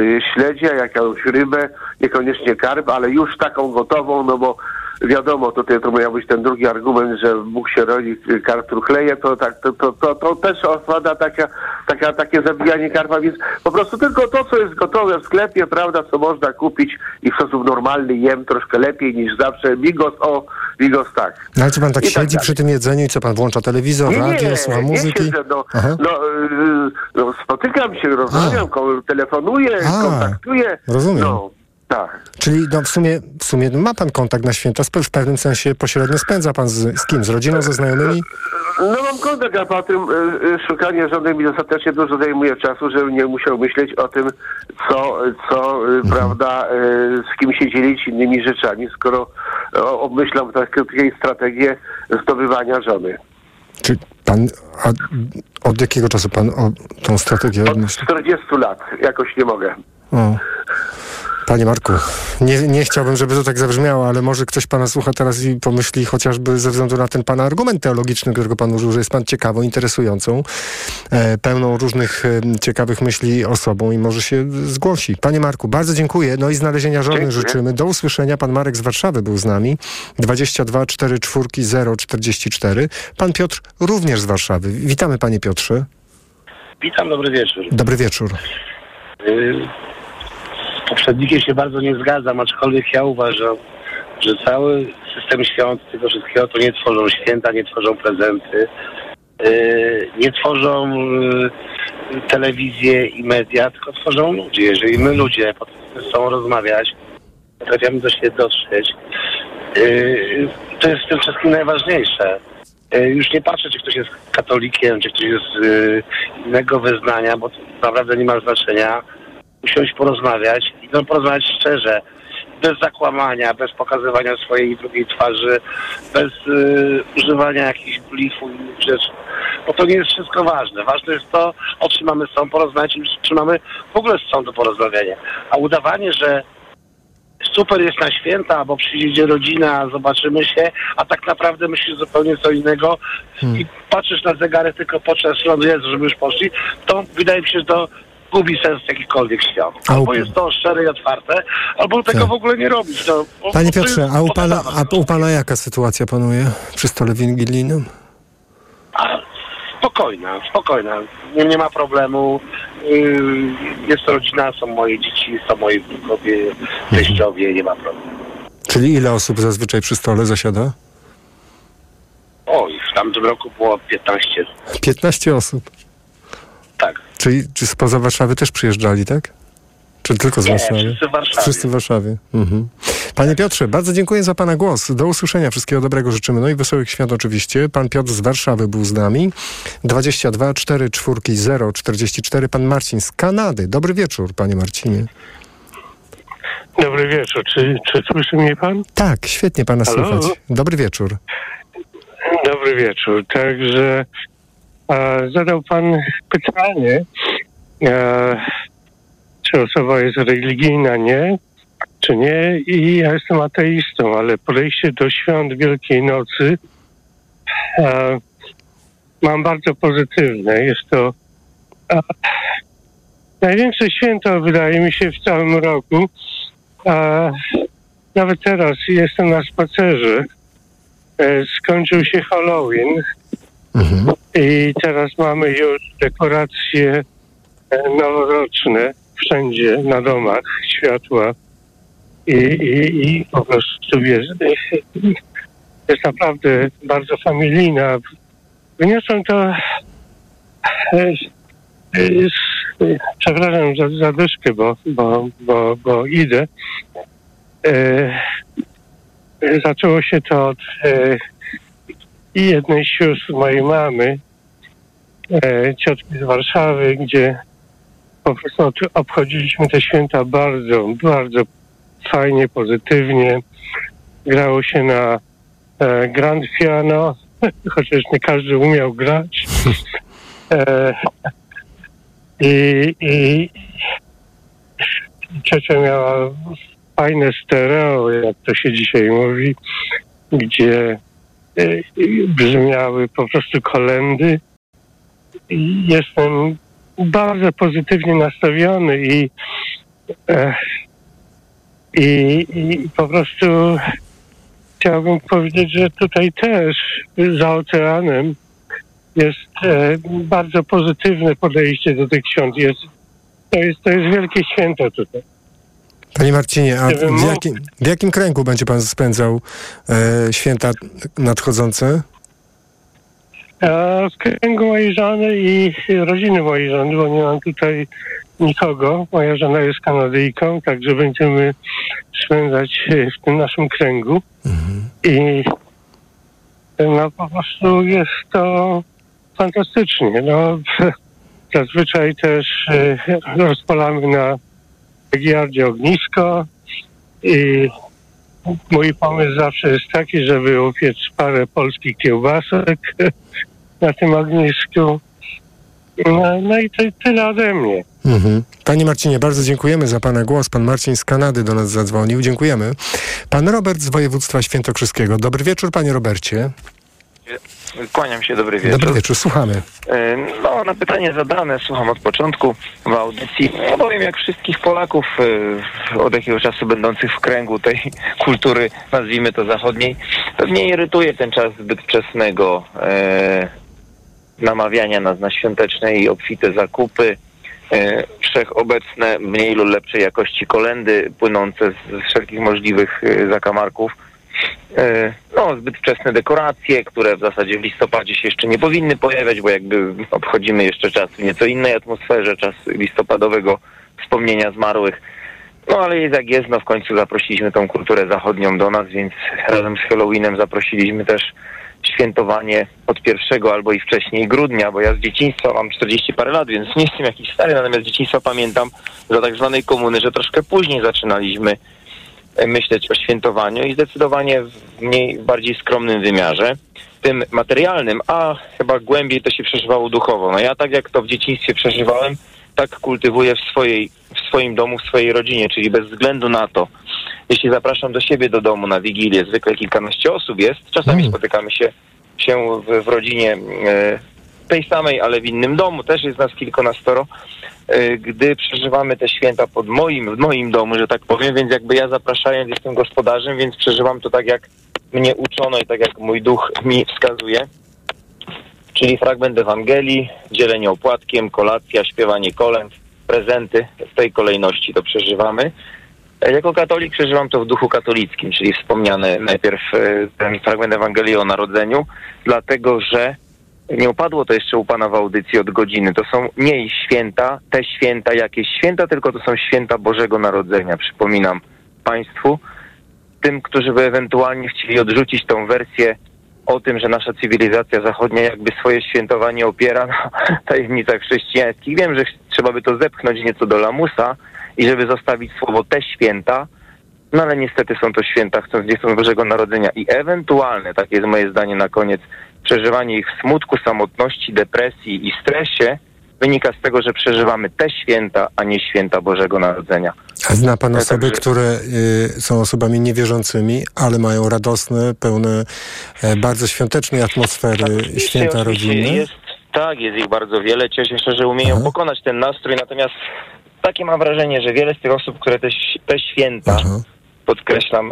y, śledzie, jakąś rybę, niekoniecznie karp, ale już taką gotową, no bo wiadomo, tutaj to miał być ten drugi argument, że Bóg się rodzi, karp truchleje, to tak, to, to, to, to też odpada taka, taka, takie zabijanie karpa, więc po prostu tylko to, co jest gotowe w sklepie, prawda, co można kupić i w sposób normalny jem troszkę lepiej niż zawsze. Bigos o, bigos tak. No ale czy pan tak I tak siedzi dalej. przy tym jedzeniu i co pan włącza telewizor, Nie, radio, nie, słucha nie muzyki? siedzę, no, no, yy, no, spotykam się, rozmawiam, ko- telefonuję, A, kontaktuję. rozumiem. No, tak. Czyli no, w, sumie, w sumie ma pan kontakt na święta, w pewnym sensie pośrednio spędza pan z, z kim? Z rodziną, ze znajomymi? No mam kontakt, a po tym y, y, szukanie żony mi dostatecznie dużo zajmuje czasu, żebym nie musiał myśleć o tym, co, co y, prawda, y, z kim się dzielić innymi rzeczami, skoro obmyślam takie, strategię zdobywania żony. Czy pan, a od jakiego czasu pan o tą strategię Od odmyśla? 40 lat jakoś nie mogę. O. Panie Marku, nie, nie chciałbym, żeby to tak zabrzmiało, ale może ktoś pana słucha teraz i pomyśli chociażby ze względu na ten pana argument teologiczny, którego pan użył, że jest pan ciekawą, interesującą, e, pełną różnych e, ciekawych myśli osobą i może się zgłosi. Panie Marku, bardzo dziękuję. No i znalezienia żony Dziękuję. życzymy. Do usłyszenia. Pan Marek z Warszawy był z nami. 22 44 0 44. Pan Piotr również z Warszawy. Witamy panie Piotrze. Witam, dobry wieczór. Dobry wieczór. Y, poprzednikiem się bardzo nie zgadzam, aczkolwiek ja uważam, że cały system świąt, tego wszystkiego to nie tworzą święta, nie tworzą prezenty, y, nie tworzą y, telewizje i media, tylko tworzą ludzie. Jeżeli my ludzie potrafimy z sobą rozmawiać, potrafimy do siebie dotrzeć, y, to jest w tym wszystkim najważniejsze. Już nie patrzę, czy ktoś jest katolikiem, czy ktoś jest innego wyznania, bo to naprawdę nie ma znaczenia. Usiąść, porozmawiać i no, porozmawiać szczerze, bez zakłamania, bez pokazywania swojej drugiej twarzy, bez y, używania jakichś blifów i innych rzeczy. Bo to nie jest wszystko ważne. Ważne jest to, o czym mamy z sobą porozmawiać i czy mamy w ogóle z sobą do porozmawiania. A udawanie, że super jest na święta, bo przyjdzie rodzina, zobaczymy się, a tak naprawdę myślisz zupełnie co innego i patrzysz na zegarek tylko podczas świąt, Jezu, żeby już poszli, to wydaje mi się, że to gubi sens. A u- Albo jest to szczere i otwarte, albo tego Tak. w ogóle nie robić. No, Panie Piotrze, a u pana, a u pana jaka sytuacja panuje przy stole wigilijnym? A, spokojna, spokojna. Nie, nie ma problemu. Yy, Jest rodzina, są moje dzieci, są moi wnukowie, teściowie, nie ma problemu. Czyli ile osób zazwyczaj przy stole zasiada? Oj, w tamtym roku było 15. 15 osób. Czyli czy spoza Warszawy też przyjeżdżali, tak? Czy tylko z Nie, Warszawy? wszyscy w Warszawie. Wszyscy w Warszawie. Mhm. Panie Piotrze, bardzo dziękuję za Pana głos. Do usłyszenia. Wszystkiego dobrego życzymy. No i wesołych świąt oczywiście. Pan Piotr z Warszawy był z nami. 22 4 4 0 44. Pan Marcin z Kanady. Dobry wieczór, Panie Marcinie. Dobry wieczór. Czy, czy słyszy mnie pan? Tak, świetnie Pana Halo? słychać. Dobry wieczór. Dobry wieczór. Także zadał pan pytanie, e, czy osoba jest religijna, nie? Czy nie? I ja jestem ateistą, ale podejście do świąt Wielkiej Nocy e, mam bardzo pozytywne. Jest to e, największe święto, wydaje mi się, w całym roku. Nawet teraz jestem na spacerze. Skończył się Halloween i teraz mamy już dekoracje e, noworoczne wszędzie na domach, światła i, i, i po prostu wiesz, jest naprawdę bardzo familijna. Wyniosłem to e, przepraszam za zadyszkę, bo, bo, bo, bo idę. E, zaczęło się to od i jednej z sióstr mojej mamy, e, ciotki z Warszawy, gdzie po prostu od- obchodziliśmy te święta bardzo, bardzo fajnie, pozytywnie. Grało się na e, grand piano, chociaż nie każdy umiał grać. E, I, i ciocia miała fajne stereo, jak to się dzisiaj mówi, gdzie brzmiały po prostu kolendy. Jestem bardzo pozytywnie nastawiony i, e, i, i po prostu chciałbym powiedzieć, że tutaj też za oceanem jest e, bardzo pozytywne podejście do tych świąt. Jest, to, jest, to jest wielkie święto tutaj. Panie Marcinie, a w mógł- jakim, w jakim kręgu będzie pan spędzał e, święta nadchodzące? A w kręgu mojej żony i rodziny mojej żony, bo nie mam tutaj nikogo. Moja żona jest Kanadyjką, także będziemy spędzać e, w tym naszym kręgu. I no po prostu jest to fantastycznie. No, zazwyczaj też e, rozpalamy na giardzie ognisko i mój pomysł zawsze jest taki, żeby upiec parę polskich kiełbasek na tym ognisku. No, no i tyle ode mnie. Mhm. Panie Marcinie, bardzo dziękujemy za Pana głos. Pan Marcin z Kanady do nas zadzwonił. Dziękujemy. Pan Robert z województwa świętokrzyskiego. Dobry wieczór, Panie Robercie. Kłaniam się, dobry wieczór. Dobry wieczór, słuchamy. E, No, na pytanie zadane, słucham od początku w audycji. Ja powiem, jak wszystkich Polaków e, od jakiegoś czasu będących w kręgu tej kultury, nazwijmy to zachodniej, pewnie irytuje ten czas zbyt wczesnego e, namawiania nas na świąteczne i obfite zakupy, e, wszechobecne mniej lub lepszej jakości kolendy płynące z, z wszelkich możliwych e, zakamarków. E, No, zbyt wczesne dekoracje, które w zasadzie w listopadzie się jeszcze nie powinny pojawiać, bo jakby obchodzimy jeszcze czas w nieco innej atmosferze, czas listopadowego wspomnienia zmarłych. No ale jest jak jest, no w końcu zaprosiliśmy tą kulturę zachodnią do nas, więc razem z Halloweenem zaprosiliśmy też świętowanie od pierwszego albo i wcześniej grudnia, bo ja z dzieciństwa mam 40 parę lat, więc nie jestem jakiś stary, natomiast z dzieciństwa pamiętam za tak zwanej komuny, że troszkę później zaczynaliśmy myśleć o świętowaniu i zdecydowanie w mniej, w bardziej skromnym wymiarze, tym materialnym, a chyba głębiej to się przeżywało duchowo. No ja tak jak to w dzieciństwie przeżywałem, tak kultywuję w swojej, w swoim domu, w swojej rodzinie, czyli bez względu na to, jeśli zapraszam do siebie do domu na Wigilię, zwykle kilkanaście osób jest, czasami spotykamy się, się w, w rodzinie e, tej samej, ale w innym domu, też jest nas kilkunastoro, e, gdy przeżywamy te święta pod moim, w moim domu, że tak powiem, więc jakby ja zapraszając jestem gospodarzem, więc przeżywam to tak jak mnie uczono i tak jak mój duch mi wskazuje. Czyli fragment Ewangelii, dzielenie opłatkiem, kolacja, śpiewanie kolęd, prezenty. W tej kolejności to przeżywamy. E, Jako katolik przeżywam to w duchu katolickim, czyli wspomniany najpierw e, ten fragment Ewangelii o narodzeniu, dlatego że nie upadło to jeszcze u Pana w audycji od godziny. To są nie święta, te święta jakieś święta, tylko to są święta Bożego Narodzenia. Przypominam Państwu, tym, którzy by ewentualnie chcieli odrzucić tą wersję o tym, że nasza cywilizacja zachodnia jakby swoje świętowanie opiera na tajemnicach chrześcijańskich. Wiem, że trzeba by to zepchnąć nieco do lamusa i żeby zostawić słowo te święta, no ale niestety są to święta, chcąc nie chcąc Bożego Narodzenia i ewentualne, takie jest moje zdanie na koniec, przeżywanie ich w smutku, samotności, depresji i stresie wynika z tego, że przeżywamy te święta, a nie święta Bożego Narodzenia. A zna Pan Ja osoby, także- które y, są osobami niewierzącymi, ale mają radosne, pełne e, bardzo świątecznej atmosfery święta Tak, Oczywiście rodzinne? Jest, tak, jest ich bardzo wiele. Cieszę się, że umieją pokonać ten nastrój, natomiast takie mam wrażenie, że wiele z tych osób, które te, te święta, podkreślam,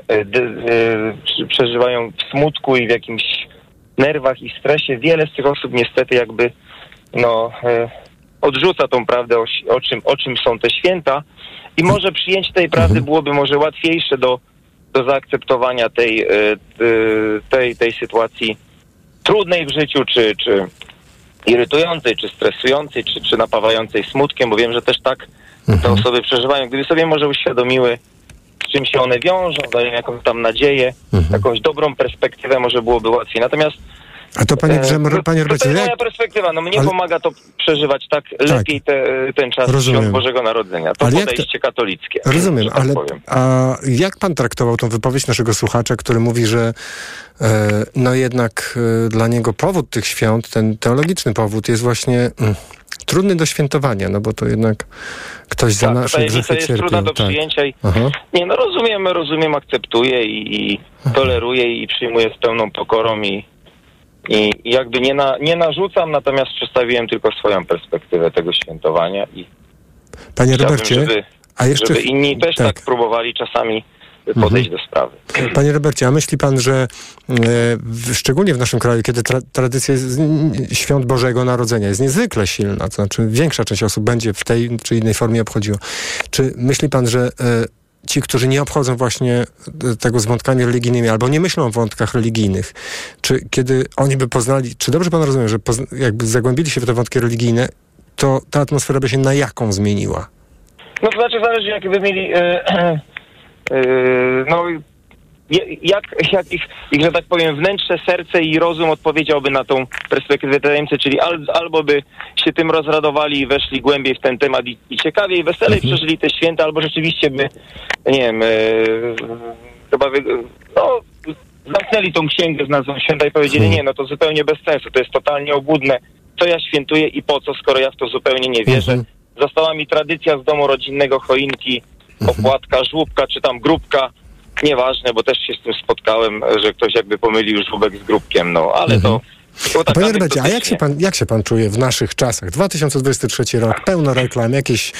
y, przeżywają w smutku i w jakimś nerwach i stresie, wiele z tych osób niestety jakby no, y, odrzuca tą prawdę, o, o, czym, o czym są te święta. I może przyjęcie tej prawdy byłoby może łatwiejsze do, do zaakceptowania tej, y, tej, tej sytuacji trudnej w życiu, czy, czy irytującej, czy stresującej, czy, czy napawającej smutkiem, bo wiem, że też tak te osoby przeżywają. Gdyby sobie może uświadomiły, z czym się one wiążą, dają jakąś tam nadzieję, jakąś dobrą perspektywę, może byłoby łatwiej. Natomiast A to panie, e, Grzem, panie to jest moja perspektywa. No mnie Ale- pomaga to przeżywać tak lepiej te, ten czas Rozumiem. Świąt Bożego Narodzenia. To Ale jak to- podejście katolickie. Rozumiem, tak ale powiem. a jak pan traktował tą wypowiedź naszego słuchacza, który mówi, że e, no jednak e, dla niego powód tych świąt, ten teologiczny powód jest właśnie mm, trudny do świętowania, no bo to jednak ktoś za Tak, nasze tajemnica grzechy jest cierpiał. trudna do tak. przyjęcia i Aha. nie, no rozumiem, rozumiem, akceptuję i, i toleruję i przyjmuję z pełną pokorą i, i i jakby nie, na, nie narzucam, natomiast przedstawiłem tylko swoją perspektywę tego świętowania i Panie Robercie, żeby, a jeszcze żeby inni też tak. tak. próbowali czasami podejść do sprawy. Panie Robercie, a myśli pan, że e, szczególnie w naszym kraju, kiedy tra, tradycja świąt Bożego Narodzenia jest niezwykle silna, to znaczy większa część osób będzie w tej czy innej formie obchodziła. Czy myśli pan, że e, ci, którzy nie obchodzą właśnie e, tego z wątkami religijnymi albo nie myślą o wątkach religijnych, czy kiedy oni by poznali, czy dobrze pan rozumie, że jakby zagłębili się w te wątki religijne, to ta atmosfera by się na jaką zmieniła? No to znaczy zależy jakby mieli e, e, no jak, jak ich, ich, że tak powiem, wnętrze, serce i rozum odpowiedziałby na tą perspektywę tajemnicy, czyli al, albo by się tym rozradowali i weszli głębiej w ten temat i, i ciekawiej, weselej przeżyli te święta, albo rzeczywiście by, nie wiem, e, chyba wy, no, zamknęli tą księgę z nazwą święta i powiedzieli, nie, no to zupełnie bez sensu, to jest totalnie obłudne, co ja świętuję i po co, skoro ja w to zupełnie nie wierzę. Została mi tradycja z domu rodzinnego, choinki, opłatka, żłóbka czy tam grupka, nieważne, bo też się z tym spotkałem, że ktoś jakby pomylił żłóbek z grupkiem, no, ale to... to tak panie Robercie, a jak się, pan, jak się pan czuje w naszych czasach? 2023 rok, pełno reklam, jakieś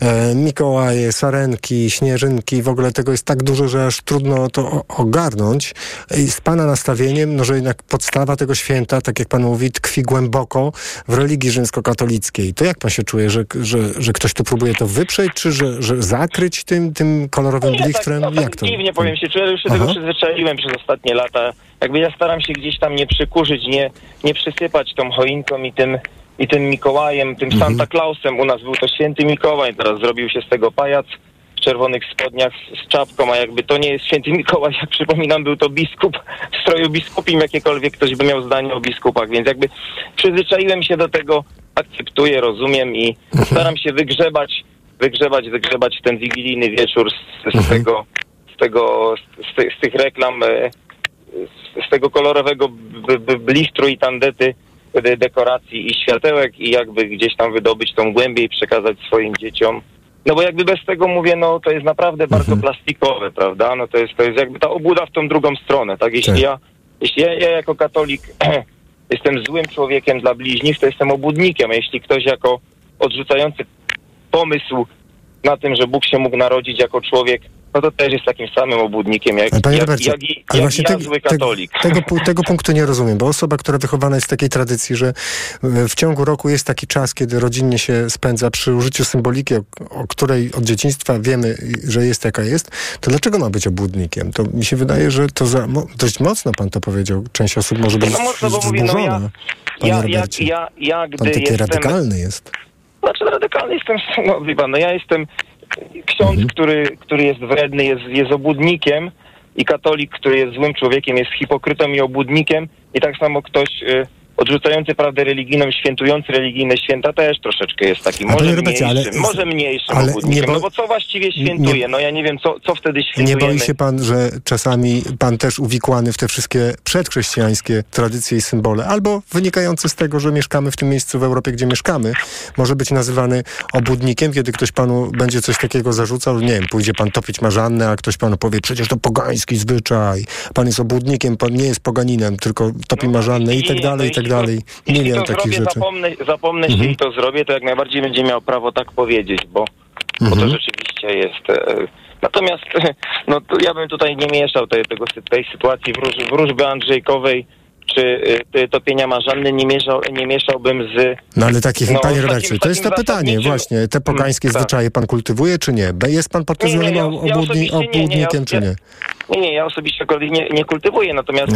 e, Mikołaje, Sarenki, Śnieżynki, w ogóle tego jest tak dużo, że aż trudno to ogarnąć. I z pana nastawieniem, no że jednak podstawa tego święta, tak jak pan mówi, tkwi głęboko w religii rzymskokatolickiej. To jak pan się czuje, że, że, że ktoś tu próbuje to wyprzeć, czy że, że zakryć tym, tym kolorowym blistrem? jak to? Dziwnie powiem się, czuję, już się tego Aha. przyzwyczaiłem przez ostatnie lata. Jakby ja staram się gdzieś tam nie przykurzyć, nie, nie przysypać tą choinką i tym, i tym Mikołajem, tym Santa Clausem. U nas był to święty Mikołaj, teraz zrobił się z tego pajac w czerwonych spodniach z, z czapką, a jakby to nie jest święty Mikołaj, jak przypominam, był to biskup w stroju biskupim, jakiekolwiek ktoś by miał zdanie o biskupach, więc jakby przyzwyczaiłem się do tego, akceptuję, rozumiem i staram się wygrzebać, wygrzebać, wygrzebać ten wigilijny wieczór z, z tego, z tego, z, z tych reklam, e, z, tego kolorowego blistru i tandety de, dekoracji i światełek i jakby gdzieś tam wydobyć tą głębię i przekazać swoim dzieciom. No bo jakby bez tego mówię, no to jest naprawdę bardzo plastikowe, prawda? No to jest, to jest jakby ta obuda w tą drugą stronę, tak? Jeśli ja, jeśli ja, ja jako katolik jestem złym człowiekiem dla bliźnich, to jestem obłudnikiem, a jeśli ktoś jako odrzucający pomysł na tym, że Bóg się mógł narodzić jako człowiek, no to też jest takim samym obłudnikiem, jak, panie jak, Robercie, jak, jak właśnie ja, te- zły te- katolik. Tego, pu- tego punktu nie rozumiem, bo osoba, która wychowana jest w takiej tradycji, że e, w ciągu roku jest taki czas, kiedy rodzinnie się spędza przy użyciu symboliki, o, o której od dzieciństwa wiemy, że jest jaka jest, to dlaczego ma być obłudnikiem? To mi się wydaje, że to za, mo, dość mocno pan to powiedział. Część osób może być No mocno, bo mówię, no ja, Panie ja, ja, Robercie, ja, ja gdy pan taki jestem... radykalny jest. Znaczy radykalny jestem, no wie pan, no ja jestem ksiądz, Mhm. który, który jest wredny, jest, jest obłudnikiem i katolik, który jest złym człowiekiem, jest hipokrytą i obłudnikiem i tak samo ktoś y, odrzucający prawdę religijną, świętujący religijne święta też troszeczkę jest taki, może ale- mniejszym, może mniejszym ale nie bo- no bo co właściwie świętuje? nie- No ja nie wiem, co, co wtedy Nie świętujemy. boi się pan, że czasami pan też uwikłany w te wszystkie przedchrześcijańskie tradycje i symbole, albo wynikające z tego, że mieszkamy w tym miejscu w Europie, gdzie mieszkamy, może być nazywany obłudnikiem, kiedy ktoś panu będzie coś takiego zarzucał, nie wiem, pójdzie pan topić marzannę, a ktoś panu powie, przecież to pogański zwyczaj, pan jest obłudnikiem, pan nie jest poganinem, tylko topi marzannę i tak dalej, i tak dalej. Jeśli Milion to takich zrobię, rzeczy. zapomnę, zapomnę się Mhm. i to zrobię, to jak najbardziej będzie miał prawo tak powiedzieć, bo, bo to Mhm. rzeczywiście jest. E, natomiast no, to ja bym tutaj nie mieszał tej, tego, tej sytuacji wróż, wróżby Andrzejkowej czy e, topienia marzanny, nie, mieszał, nie mieszałbym z... No ale takich, No, panie takim- to jest to pytanie właśnie, te pogańskie Mm, tak. zwyczaje pan kultywuje, czy nie? Jest pan względem ja- obłudni, ja- obłudnikiem, czy nie? Nie, nie, ja osobiście kolei nie, nie kultywuję, natomiast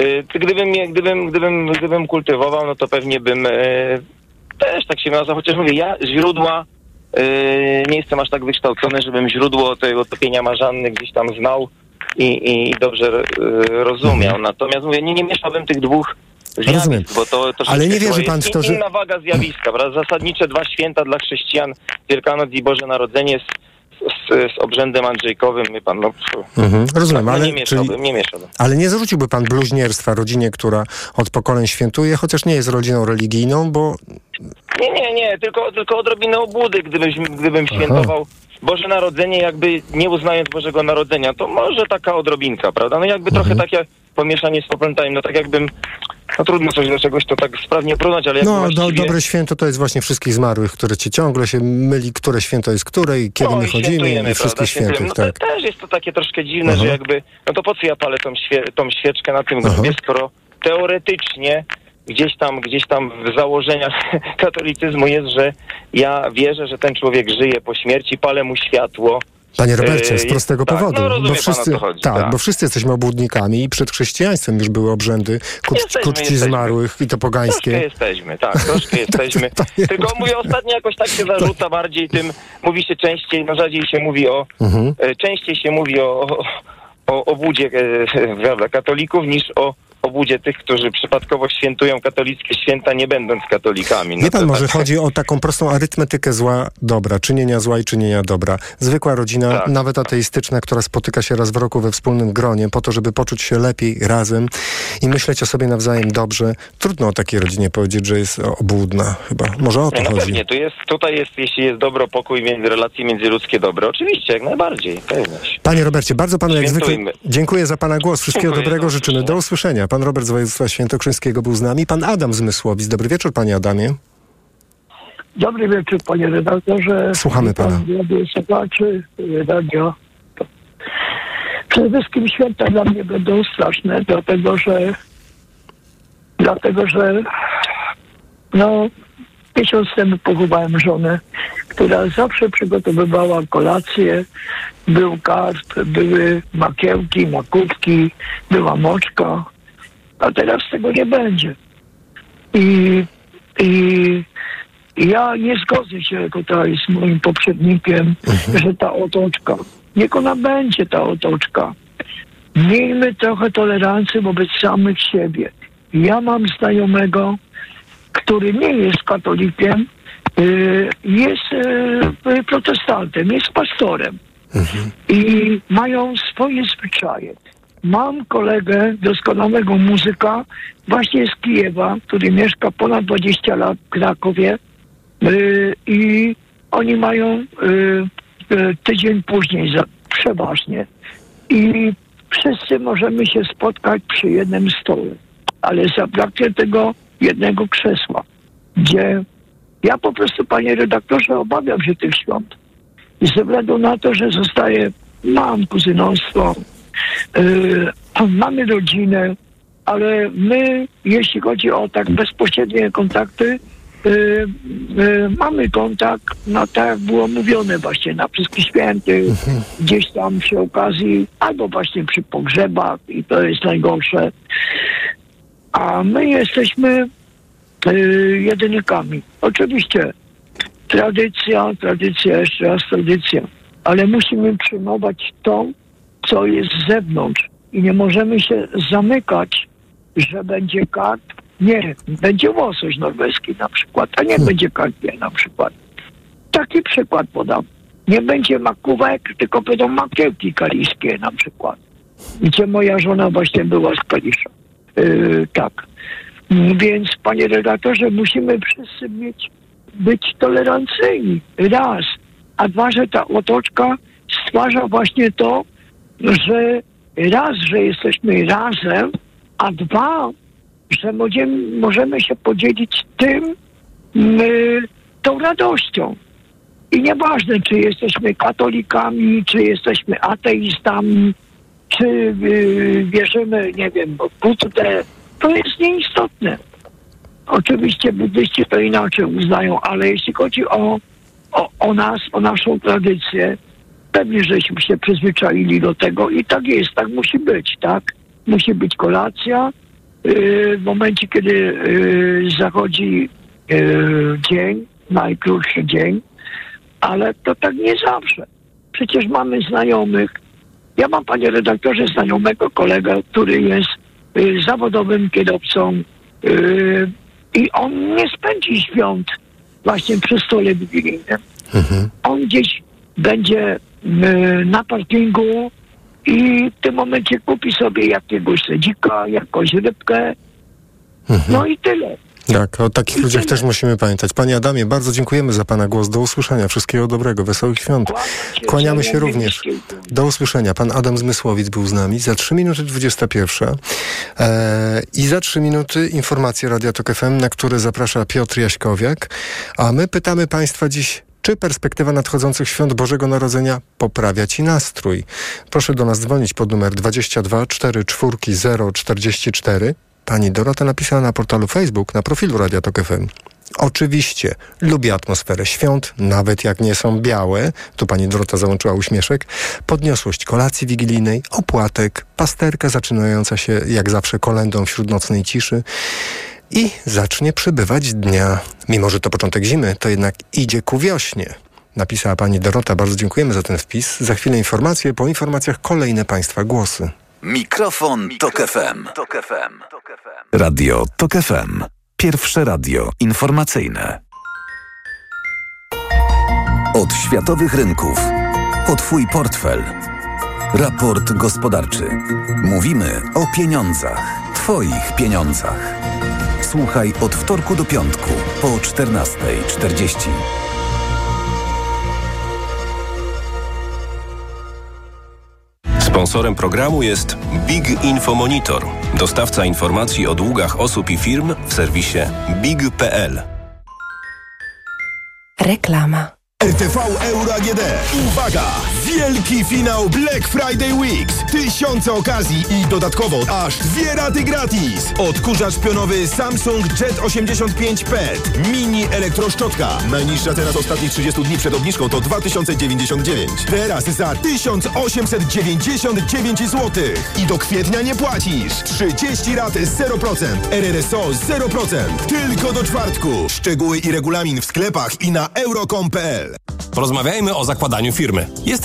y, gdybym, gdybym, gdybym, gdybym kultywował, no to pewnie bym y, też tak się nazwał, chociaż mówię, ja źródła y, nie jestem aż tak wykształcony, żebym źródło tego topienia marzanny gdzieś tam znał i, i dobrze y, rozumiał. Natomiast mówię, nie, nie mieszałbym tych dwóch zjawisk, Rozumiem. bo to, to Ale nie wierzy jest pan w to, że- inna waga zjawiska, prawda? Zasadnicze dwa święta dla chrześcijan, Wielkanoc i Boże Narodzenie z, z, z obrzędem Andrzejkowym, wie pan, no, Mhm, rozumiem, no ale, nie mieszałbym, czyli, nie mieszałbym. ale nie zarzuciłby pan bluźnierstwa rodzinie, która od pokoleń świętuje, chociaż nie jest rodziną religijną, bo Nie, nie, nie, tylko, tylko odrobinę obłudy, gdybyś, gdybym świętował Boże Narodzenie, jakby nie uznając Bożego Narodzenia, to może taka odrobinka, prawda? No jakby trochę tak jak, pomieszanie z poplątaniem, no tak jakbym, no trudno coś do czegoś to tak sprawnie porównać, ale jakby No, do, właściwie... dobre święto to jest właśnie wszystkich zmarłych, które ci ciągle się myli, które święto jest które i kiedy No, my i chodzimy i wszystkich świętych, No tak. też jest to takie troszkę dziwne, Aha. że jakby, no to po co ja palę tą, świe, tą świeczkę na tym grobie, skoro teoretycznie gdzieś tam, gdzieś tam w założeniach katolicyzmu jest, że ja wierzę, że ten człowiek żyje po śmierci, palę mu światło. Panie Robercie, z prostego tak, powodu. No bo wszyscy, chodzi. tak, bo wszyscy jesteśmy obłudnikami i przed chrześcijaństwem już były obrzędy ku, Jesteśmy, jesteśmy. zmarłych i to Troszkę pogańskie. jesteśmy, tak, troszkę jesteśmy. Tylko mówię, ostatnio jakoś tak się zarzuca bardziej tym, mówi się częściej, no rzadziej się mówi o, Mhm. e, częściej się mówi o, o, o obudzie e, prawda, katolików niż o obudzie tych, którzy przypadkowo świętują katolickie święta, nie będąc katolikami. No Wie pan, może tak. chodzi o taką prostą arytmetykę zła, dobra, czynienia zła i czynienia dobra. Zwykła rodzina, Tak. nawet ateistyczna, która spotyka się raz w roku we wspólnym gronie po to, żeby poczuć się lepiej razem i myśleć o sobie nawzajem dobrze. Trudno o takiej rodzinie powiedzieć, że jest obłudna chyba. Może o to Nie, no chodzi. pewnie, tu jest, tutaj jest, jeśli jest dobro, pokój, między, relacje międzyludzkie dobre, oczywiście, jak najbardziej, pewność. Panie Robercie, bardzo panu jak zwykle dziękuję za pana głos. Wszystkiego Dziękuję, dobrego do życzymy. Do usłyszenia. Pan Robert z województwa świętokrzyskiego był z nami. Pan Adam z Mysłowic. Dobry wieczór, panie Adamie. Dobry wieczór, panie redaktorze. Słuchamy pana. Słuchaczy, radio. Przede wszystkim święta dla mnie będą straszne, dlatego że dlatego, że no miesiąc temu pochowałem żonę, która zawsze przygotowywała kolację, był karp, były makiełki, makówki, była moczka, a teraz tego nie będzie. I, i ja nie zgodzę się tutaj z moim poprzednikiem, że ta otoczka, niech ona będzie ta otoczka. Miejmy trochę tolerancji wobec samych siebie. Ja mam znajomego, który nie jest katolikiem, y, jest y, protestantem, jest pastorem i mają swoje zwyczaje. Mam kolegę, doskonałego muzyka, właśnie z Kijewa, który mieszka ponad 20 lat w Krakowie yy, i oni mają yy, yy, tydzień później przeważnie. I wszyscy możemy się spotkać przy jednym stole, ale zabraknie tego jednego krzesła, gdzie ja po prostu, panie redaktorze, obawiam się tych świąt. I ze względu na to, że zostaje, mam kuzynostwo, mamy rodzinę, ale my, jeśli chodzi o tak bezpośrednie kontakty, yy, yy, mamy kontakt, no tak jak było mówione właśnie na Wszystkich Świętych, gdzieś tam przy okazji, albo właśnie przy pogrzebach i to jest najgorsze. A my jesteśmy yy, jedynikami. Oczywiście tradycja, tradycja, jeszcze raz tradycja, ale musimy przyjmować to, co jest z zewnątrz i nie możemy się zamykać, że będzie karp. Nie, będzie łosoś norweski na przykład, a nie będzie karpie na przykład. Taki przykład podam. Nie będzie makówek, tylko będą makiełki kaliskie na przykład. Gdzie moja żona właśnie była z Kalisza. Yy, tak. Więc, panie redaktorze, musimy wszyscy mieć, być tolerancyjni. Raz. A dwa, że ta otoczka stwarza właśnie to, że raz, że jesteśmy razem, a dwa, że możemy, możemy się podzielić tym, y, tą radością. I nieważne, czy jesteśmy katolikami, czy jesteśmy ateistami, czy y, wierzymy, nie wiem, w Buddę, to jest nieistotne. Oczywiście buddyści to inaczej uznają, ale jeśli chodzi o, o, o nas, o naszą tradycję, pewnie żeśmy się przyzwyczaili do tego i tak jest, tak musi być, tak? Musi być kolacja. Yy, w momencie, kiedy yy, zachodzi yy, dzień, najkrótszy dzień, ale to tak nie zawsze. Przecież mamy znajomych. Ja mam, panie redaktorze, znajomego kolegę, który jest y, zawodowym kierowcą y, i on nie spędzi świąt właśnie przy stole wigilijnym. On gdzieś będzie y, na parkingu i w tym momencie kupi sobie jakiegoś sedzika, jakąś rybkę. No i tyle. Tak, o takich ludziach też musimy pamiętać. Panie Adamie, bardzo dziękujemy za Pana głos. Do usłyszenia. Wszystkiego dobrego, wesołych świąt. Kłaniamy się również. Do usłyszenia. Pan Adam Zmysłowic był z nami. Za 3 minuty 21. Eee, I za 3 minuty informacje Radia Tok FM, na które zaprasza Piotr Jaśkowiak. A my pytamy Państwa dziś, czy perspektywa nadchodzących świąt Bożego Narodzenia poprawia Ci nastrój? Proszę do nas dzwonić pod numer 22 44 044. Pani Dorota napisała na portalu Facebook, na profilu Radia Tok FM. Oczywiście lubię atmosferę świąt, nawet jak nie są białe. Tu pani Dorota załączyła uśmieszek. Podniosłość kolacji wigilijnej, opłatek, pasterka zaczynająca się jak zawsze kolendą wśród nocnej ciszy i zacznie przybywać dnia. Mimo, że to początek zimy, to jednak idzie ku wiośnie. Napisała pani Dorota. Bardzo dziękujemy za ten wpis. Za chwilę informacje, po informacjach kolejne państwa głosy. Mikrofon, Tok FM. Radio Tok FM. Pierwsze radio informacyjne. Od światowych rynków. O Twój portfel. Raport gospodarczy. Mówimy o pieniądzach. Twoich pieniądzach. Słuchaj od wtorku do piątku po 14.40. Sponsorem programu jest Big Info Monitor, dostawca informacji o długach osób i firm w serwisie big.pl. Reklama. RTV Euro AGD. Uwaga! Wielki finał Black Friday Weeks. Tysiące okazji i dodatkowo aż dwie raty gratis. Odkurzacz pionowy Samsung Jet 85 PET. Mini elektroszczotka. Najniższa cena z ostatnich 30 dni przed obniżką to 2099. Teraz za 1899 zł. I do kwietnia nie płacisz. 30 rat 0%. RRSO 0%. Tylko do czwartku. Szczegóły i regulamin w sklepach i na euro.com.pl. Porozmawiajmy o zakładaniu firmy. Jest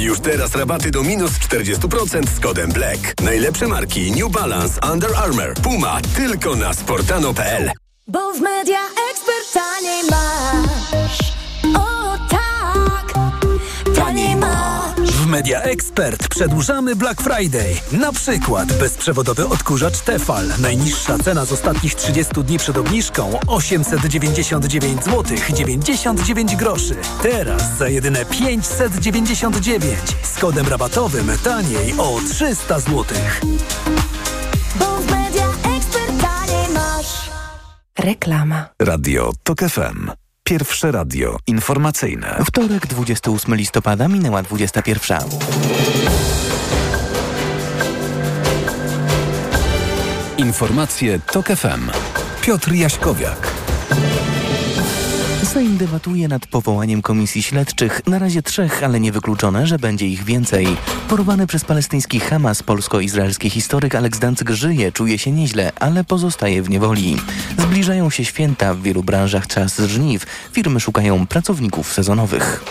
Już teraz rabaty do minus 40% z kodem Black. Najlepsze marki New Balance, Under Armour, Puma tylko na sportano.pl. Bo w media ekspert taniej masz. Media Expert przedłużamy Black Friday. Na przykład bezprzewodowy odkurzacz Tefal. Najniższa cena z ostatnich 30 dni przed obniżką 899 zł 99 groszy. Teraz za jedyne 599 z kodem rabatowym taniej o 300 zł. Reklama. Radio Tok FM. Pierwsze radio informacyjne. Wtorek, 28 listopada, minęła 21. Informacje Tok FM. Piotr Jaśkowiak. Sejm debatuje nad powołaniem komisji śledczych. Na razie trzech, ale niewykluczone, że będzie ich więcej. Porwany przez palestyński Hamas polsko-izraelski historyk Alex Dancyk żyje, czuje się nieźle, ale pozostaje w niewoli. Zbliżają się święta, w wielu branżach czas żniw. Firmy szukają pracowników sezonowych.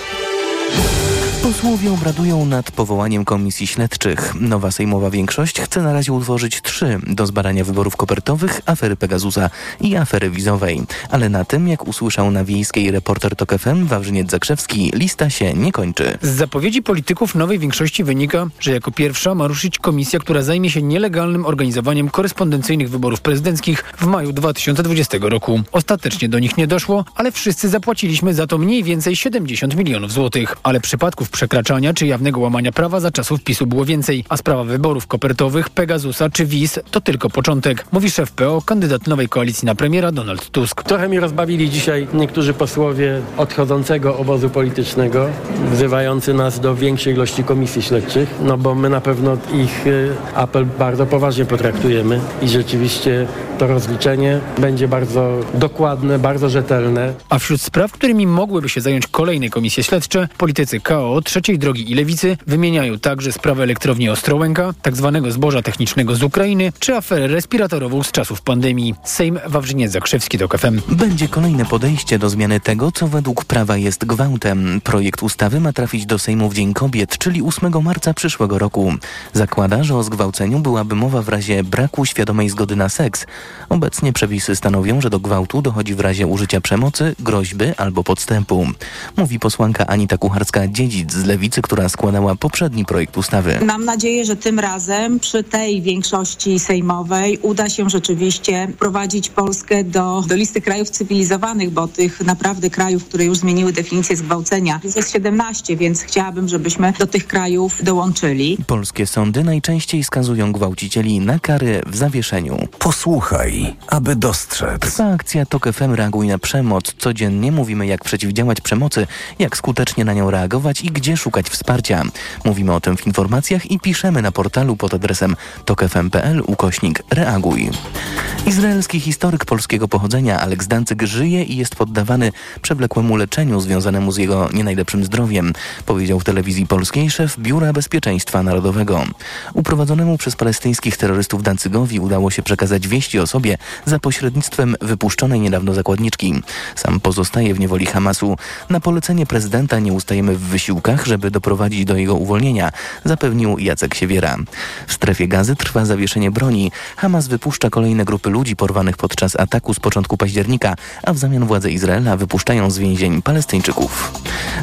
Posłowie obradują nad powołaniem komisji śledczych. Nowa sejmowa większość chce na razie utworzyć trzy do zbadania wyborów kopertowych, afery Pegasusa i afery wizowej. Ale na tym, jak usłyszał na wiejskiej reporter TOK FM Wawrzyniec Zakrzewski, lista się nie kończy. Z zapowiedzi polityków nowej większości wynika, że jako pierwsza ma ruszyć komisja, która zajmie się nielegalnym organizowaniem korespondencyjnych wyborów prezydenckich w maju 2020 roku. Ostatecznie do nich nie doszło, ale wszyscy zapłaciliśmy za to mniej więcej 70 milionów złotych. Ale przypadków przekraczania czy jawnego łamania prawa za czasów PiSu było więcej, a sprawa wyborów kopertowych, Pegasusa czy wiz to tylko początek, mówi szef PO, kandydat nowej koalicji na premiera Donald Tusk. Trochę mi rozbawili dzisiaj niektórzy posłowie odchodzącego obozu politycznego, wzywający nas do większej ilości komisji śledczych, no bo my na pewno ich y, apel bardzo poważnie potraktujemy i rzeczywiście to rozliczenie będzie bardzo dokładne, bardzo rzetelne. A wśród spraw, którymi mogłyby się zająć kolejne komisje śledcze, politycy KO, Trzeciej Drogi i Lewicy wymieniają także sprawę elektrowni Ostrołęka, tzw. Tak zboża technicznego z Ukrainy, czy aferę respiratorową z czasów pandemii. Sejm Wawrzyniec Zakrzewski do KFM. Będzie kolejne podejście do zmiany tego, co według prawa jest gwałtem. Projekt ustawy ma trafić do Sejmu w Dzień Kobiet, czyli 8 marca przyszłego roku. Zakłada, że o zgwałceniu byłaby mowa w razie braku świadomej zgody na seks. Obecnie przepisy stanowią, że do gwałtu dochodzi w razie użycia przemocy, groźby albo podstępu. Mówi posłanka Anita Kucharska-Dziedzic z Lewicy, która składała poprzedni projekt ustawy. Mam nadzieję, że tym razem przy tej większości sejmowej uda się rzeczywiście prowadzić Polskę do, do listy krajów cywilizowanych, bo tych naprawdę krajów, które już zmieniły definicję zgwałcenia jest 17, więc chciałabym, żebyśmy do tych krajów dołączyli. Polskie sądy najczęściej skazują gwałcicieli na kary w zawieszeniu. Posłuchaj, aby dostrzec. Trwa akcja TOK FM Reaguj na przemoc. Codziennie mówimy jak przeciwdziałać przemocy, jak skutecznie na nią reagować i gdzie szukać wsparcia. Mówimy o tym w informacjach i piszemy na portalu pod adresem tokefm.pl ukośnik reaguj. Izraelski historyk polskiego pochodzenia Aleks Dancyk żyje i jest poddawany przewlekłemu leczeniu związanemu z jego nie najlepszym zdrowiem, powiedział w telewizji polskiej szef Biura Bezpieczeństwa Narodowego. Uprowadzonemu przez palestyńskich terrorystów Dancygowi udało się przekazać wieści o sobie za pośrednictwem wypuszczonej niedawno zakładniczki. Sam pozostaje w niewoli Hamasu. Na polecenie prezydenta nie ustajemy w wysiłkach, żeby doprowadzić do jego uwolnienia, zapewnił Jacek Siewiera. W strefie gazy trwa zawieszenie broni. Hamas wypuszcza kolejne grupy ludzi porwanych podczas ataku z początku października, a w zamian władze Izraela wypuszczają z więzień Palestyńczyków.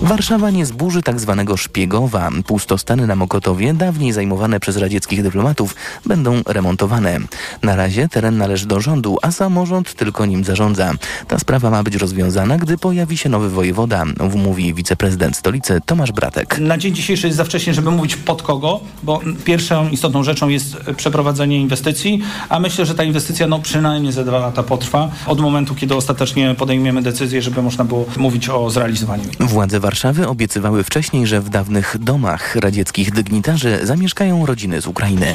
Warszawa nie zburzy tak zwanego szpiegowa. Pustostany na Mokotowie, dawniej zajmowane przez radzieckich dyplomatów, będą remontowane. Na razie teren należy do rządu, a samorząd tylko nim zarządza. Ta sprawa ma być rozwiązana, gdy pojawi się nowy wojewoda, mówi wiceprezydent stolicy Tomasz Bratek. Na dzień dzisiejszy jest za wcześnie, żeby mówić pod kogo, bo pierwszą istotną rzeczą jest przeprowadzenie inwestycji, a myślę, że ta inwestycja no przynajmniej za dwa lata potrwa od momentu, kiedy ostatecznie podejmiemy decyzję, żeby można było mówić o zrealizowaniu. Władze Warszawy obiecywały wcześniej, że w dawnych domach radzieckich dygnitarzy zamieszkają rodziny z Ukrainy.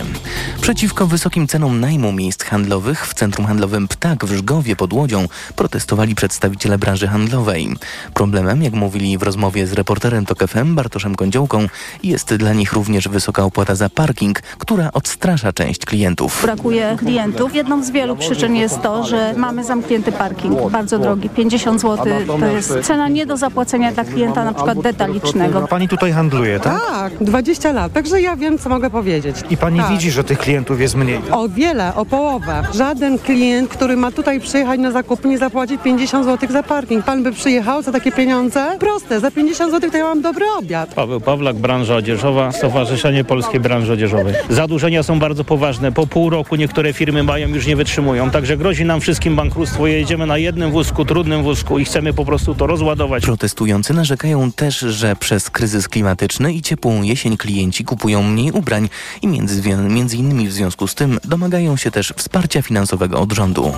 Przeciwko wysokim cenom najmu miejsc handlowych w centrum handlowym Ptak w Żgowie pod Łodzią protestowali przedstawiciele branży handlowej. Problemem, jak mówili w rozmowie z reporterem TOK FM Bartoszem Kądziołką, jest dla nich również wysoka opłata za parking, która odstrasza część klientów. Brakuje klientów. Jedną z wielu przyczyn jest to, że mamy zamknięty parking, bardzo drogi. 50 zł to jest cena nie do zapłacenia dla klienta na przykład detalicznego. Pani tutaj handluje, tak? Tak, 20 lat, także ja wiem, co mogę powiedzieć. I pani tak. widzi, że tych klientów jest mniej? O wiele, o połowę. Żaden klient, który ma tutaj przyjechać na zakupy, nie zapłaci 50 zł za parking. Pan by przyjechał za takie pieniądze? Proste, za 50 zł to ja mam dobry obiad. Paweł Pawlak, branża odzieżowa, Stowarzyszenie Polskiej Branży Odzieżowej. Zadłużenia są bardzo poważne. Po pół roku niektóre firmy mają, już nie wytrzymują. Także grozi nam wszystkim bankructwo. Jedziemy na jednym wózku, trudnym wózku i chcemy po prostu to rozładować. Protestujący narzekają też, że przez kryzys klimatyczny i ciepłą jesień klienci kupują mniej ubrań i między, między innymi w związku z tym domagają się też wsparcia finansowego od rządu.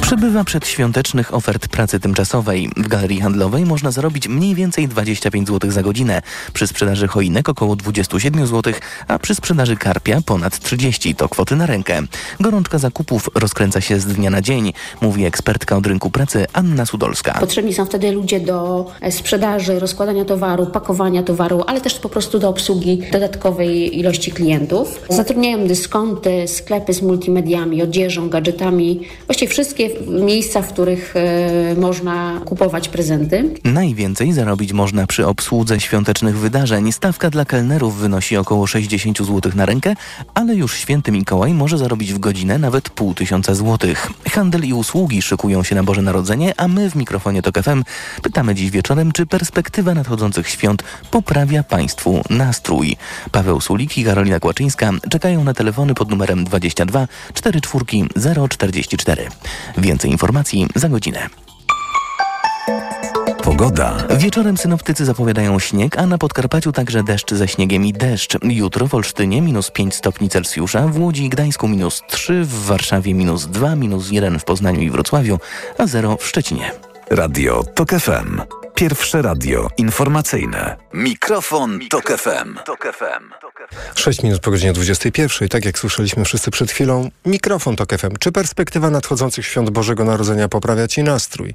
Przybywa przedświątecznych ofert pracy tymczasowej. W galerii handlowej można zarobić mniej więcej 25 zł za godzinę. Przy sprzedaży choinek około 27 zł, a przy sprzedaży karpia ponad 30 to kwoty na rękę. Gorączka zakupów rozkręca się z dnia na dzień, mówi ekspertka od rynku pracy Anna Sudolska. Potrzebni są wtedy ludzie do sprzedaży, rozkładania towaru, pakowania towaru, ale też po prostu do obsługi dodatkowej ilości klientów. Zatrudniają dyskonty, sklepy z multimediami, odzieżą, gadżetami, właściwie wszystkie miejsca, w których e, można kupować prezenty. Najwięcej zarobić można przy obsłudze świątecznych wydarzeń. Stawka dla kelnerów wynosi około 60 zł na rękę, ale już święty Mikołaj może zarobić w godzinę nawet pół tysiąca złotych. Handel i usługi szykują się na Boże Narodzenie, a my w mikrofonie TOK FM pytamy dziś wieczorem, czy perspektywa nadchodzących świąt poprawia Państwu nastrój. Paweł Sulik i Karolina Kłaczyńska czekają na telefony pod numerem 22 44 044. Więcej informacji za godzinę. Pogoda. Wieczorem synoptycy zapowiadają śnieg, a na Podkarpaciu także deszcz ze śniegiem i deszcz. Jutro w Olsztynie minus 5 stopni Celsjusza, w Łodzi i Gdańsku minus 3, w Warszawie minus 2, minus 1 w Poznaniu i Wrocławiu, a 0 w Szczecinie. Radio TOK FM. Pierwsze radio informacyjne. Mikrofon, Mikrofon Tok FM. Tok FM. 6 minut po godzinie 21. Tak jak słyszeliśmy wszyscy przed chwilą, mikrofon to FM. Czy perspektywa nadchodzących świąt Bożego Narodzenia poprawia Ci nastrój?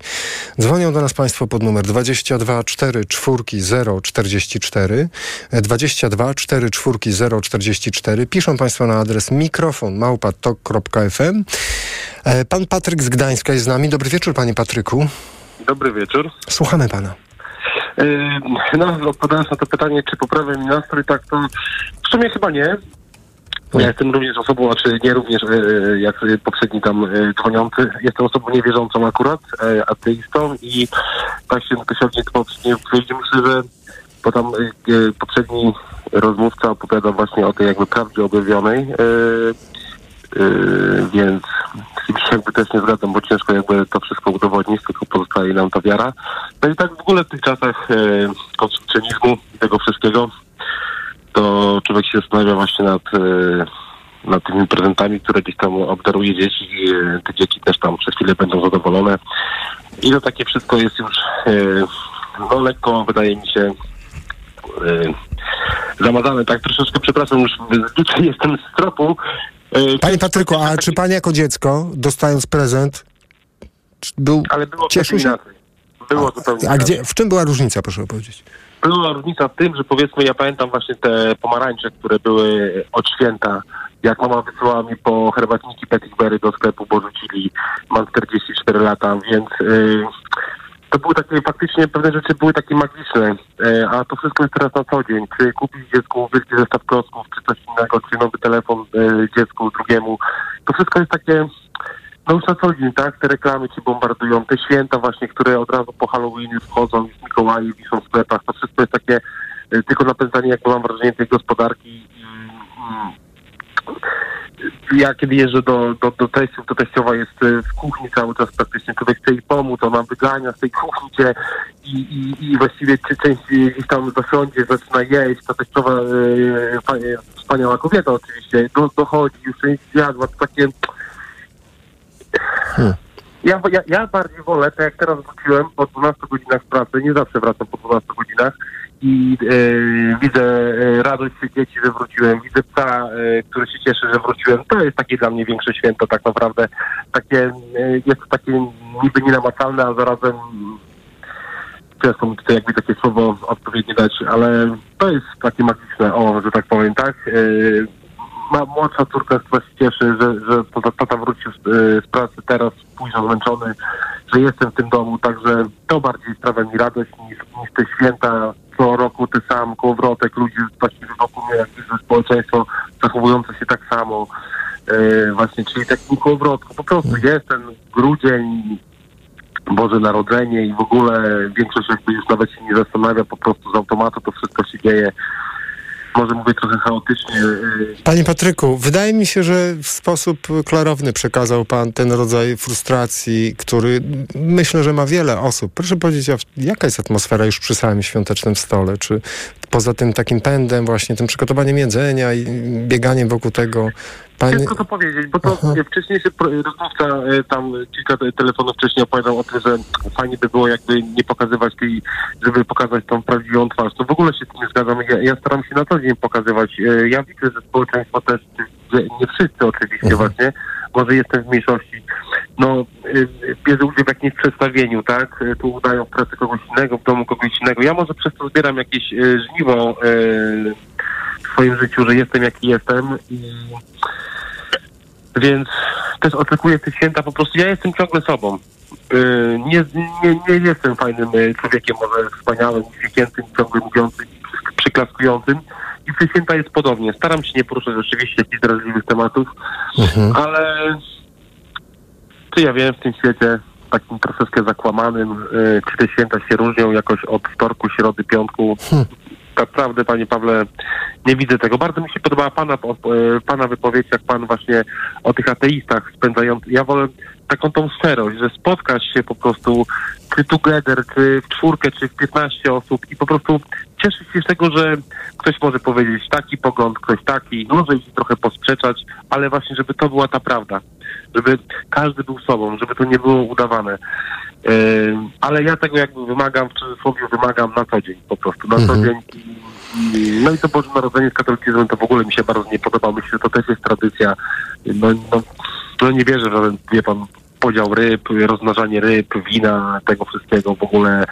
Dzwonią do nas Państwo pod numer 22 4 4 0 44 22 4 4 0 44. Piszą Państwo na adres mikrofon małpatok.fm. E, Pan Patryk z Gdańska jest z nami. Dobry wieczór, Panie Patryku. Dobry wieczór. Słuchamy Pana. No, odpowiadając na to pytanie, czy poprawia mi nastrój, tak to w sumie chyba nie. Ja jestem również osobą, znaczy nie również e, jak poprzedni tam e, dzwoniący, jestem osobą niewierzącą akurat, e, ateistą i tak się to się poprzednio myślę, że bo tam poprzedni rozmówca opowiadał właśnie o tej jakby prawdzie objawionej, więc z tym się jakby też nie zgadzam, bo ciężko jakby to wszystko udowodnić, tylko pozostaje nam ta wiara. No i tak w ogóle w tych czasach e, konsumpcjonizmu i tego wszystkiego, to człowiek się zastanawia właśnie nad, e, nad tymi prezentami, które gdzieś tam obdaruje dzieci. E, te dzieci też tam przez chwilę będą zadowolone. I to takie wszystko jest już e, no lekko, wydaje mi się, e, zamazane. Tak troszeczkę, przepraszam, już jestem z tropu. Panie Patryku, a czy Pan jako dziecko, dostając prezent, był, Ale było cieszył się? inaczej. Było zupełnie A inaczej. gdzie, w czym była różnica, proszę powiedzieć? Była różnica w tym, że powiedzmy, ja pamiętam właśnie te pomarańcze, które były od święta. Jak mama wysyłała mi po herbatniki Petitberry do sklepu, bo rzucili, mam 44 lata, więc y, to były takie, faktycznie pewne rzeczy były takie magiczne, y, a to wszystko jest teraz na co dzień. Czy kupić dziecku wielki zestaw klocków, czy coś innego, czy nowy telefon y, dziecku drugiemu. To wszystko jest takie, no już na co dzień, tak? Te reklamy ci bombardują, te święta właśnie, które od razu po Halloweenie wchodzą, już Mikołaje wiszą w sklepach, to wszystko jest takie y, tylko napędzanie, jakby mam wrażenie, tej gospodarki i mm, ja kiedy jeżdżę do, do, do teściów, to teściowa jest y, w kuchni cały czas praktycznie, człowiek chce jej pomóc, ona wygania z tej kuchni cię i, i, i właściwie czy część gdzieś tam zasiądzie, zaczyna jeść, ta teściowa fa- y, wspaniała kobieta oczywiście, do, dochodzi, już część zjadła, to takie ja, ja, ja bardziej wolę, tak jak teraz wróciłem po 12 godzinach pracy, nie zawsze wracam po 12 godzinach i e, widzę e, radość dzieci, że wróciłem, widzę psa, e, który się cieszy, że wróciłem. To jest takie dla mnie większe święto tak naprawdę. Takie, e, jest to takie niby nienamacalne, a zarazem ciężko tutaj jakby takie słowo odpowiednie dać, ale to jest takie magiczne, o, że tak powiem, tak? E, ma, młodsza córka chyba się cieszy, że, że tata, tata wrócił z, z pracy teraz, późno zmęczony, że jestem w tym domu, także to bardziej sprawia mi radość niż, niż te święta co roku ty sam, kołowrotek, ludzi właściwie wokół mnie, jak społeczeństwo zachowujące się tak samo. Y, właśnie, czyli takim kołowrotku. Po prostu jest ten grudzień, Boże Narodzenie i w ogóle większość jakby już nawet się nie zastanawia, po prostu z automatu to wszystko się dzieje. Może mówię trochę chaotycznie. y, Panie Patryku, wydaje mi się, że w sposób klarowny przekazał Pan ten rodzaj frustracji, który myślę, że ma wiele osób. Proszę powiedzieć, jaka jest atmosfera już przy samym świątecznym stole? Czy poza tym takim pędem, właśnie tym przygotowaniem jedzenia i bieganiem wokół tego, Panie... Ciężko to powiedzieć, bo to wcześniejszy pro- rozmówca e, tam kilka te- telefonów wcześniej opowiadał o tym, że fajnie by było jakby nie pokazywać tej, żeby pokazać tą prawdziwą twarz. To w ogóle się z tym nie zgadzam. Ja, ja staram się na co dzień pokazywać. E, Ja widzę, że społeczeństwo też, nie wszyscy oczywiście właśnie, może jestem w mniejszości, no y, bierze udział w jakimś przedstawieniu, tak? Y, Tu udają w pracy kogoś innego, w domu kogoś innego. Ja może przez to zbieram jakieś y, żniwo y, w swoim życiu, że jestem jaki jestem i więc też oczekuję tych święta po prostu. Ja jestem ciągle sobą. Nie, nie, nie jestem fajnym y, człowiekiem, może wspaniałym, uśmiechniętym, ciągle mówiącym przyklaskującym. I święta jest podobnie. Staram się nie poruszać oczywiście jakichś drażliwych tematów, ale czy ja wiem w tym świecie takim troszeczkę zakłamanym, y, czy te święta się różnią jakoś od wtorku, środy, piątku. Naprawdę, panie Pawle, nie widzę tego. Bardzo mi się podobała pana, e, pana wypowiedź, jak pan właśnie o tych ateistach spędzających. Ja wolę taką tą szczerość, że spotkać się po prostu czy together, czy w czwórkę, czy w 15 osób i po prostu cieszyć się z tego, że ktoś może powiedzieć taki pogląd, ktoś taki, może ich trochę posprzeczać, ale właśnie, żeby to była ta prawda. Żeby każdy był sobą, żeby to nie było udawane. Yy, ale ja tego jakby wymagam, w cudzysłowie wymagam na co dzień po prostu, na co dzień. No i to Boże Narodzenie z katolicyzmem to w ogóle mi się bardzo nie podoba. Myślę, że to też jest tradycja. No, no, no nie wierzę, że wie pan podział ryb, rozmnażanie ryb, wina, tego wszystkiego w ogóle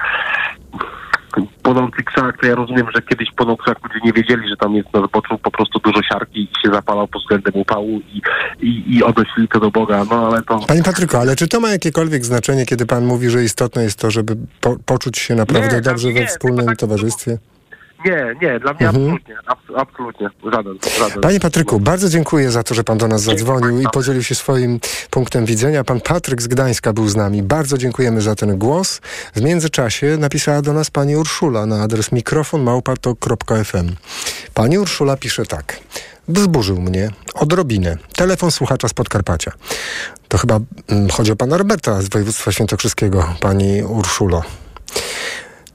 płonący krzak, to ja rozumiem, że kiedyś płonął krzak, ludzie nie wiedzieli, że tam jest na zboczu po prostu dużo siarki i się zapalał pod względem upału i, i, i odnosili to do Boga, no ale to... Panie Patryku, ale czy to ma jakiekolwiek znaczenie, kiedy pan mówi, że istotne jest to, żeby po, poczuć się naprawdę Nie, dobrze nie, we wspólnym towarzystwie? Nie, nie, dla mnie Mhm. absolutnie, abs- absolutnie, żaden, żaden. Panie Patryku, bardzo dziękuję za to, że pan do nas zadzwonił i podzielił się swoim punktem widzenia. Pan Patryk z Gdańska był z nami. Bardzo dziękujemy za ten głos. W międzyczasie napisała do nas pani Urszula na adres mikrofonmałpato.fm. Pani Urszula pisze tak. Wzburzył mnie odrobinę. Telefon słuchacza z Podkarpacia. To chyba mm, chodzi o pana Roberta z województwa świętokrzyskiego, pani Urszulo.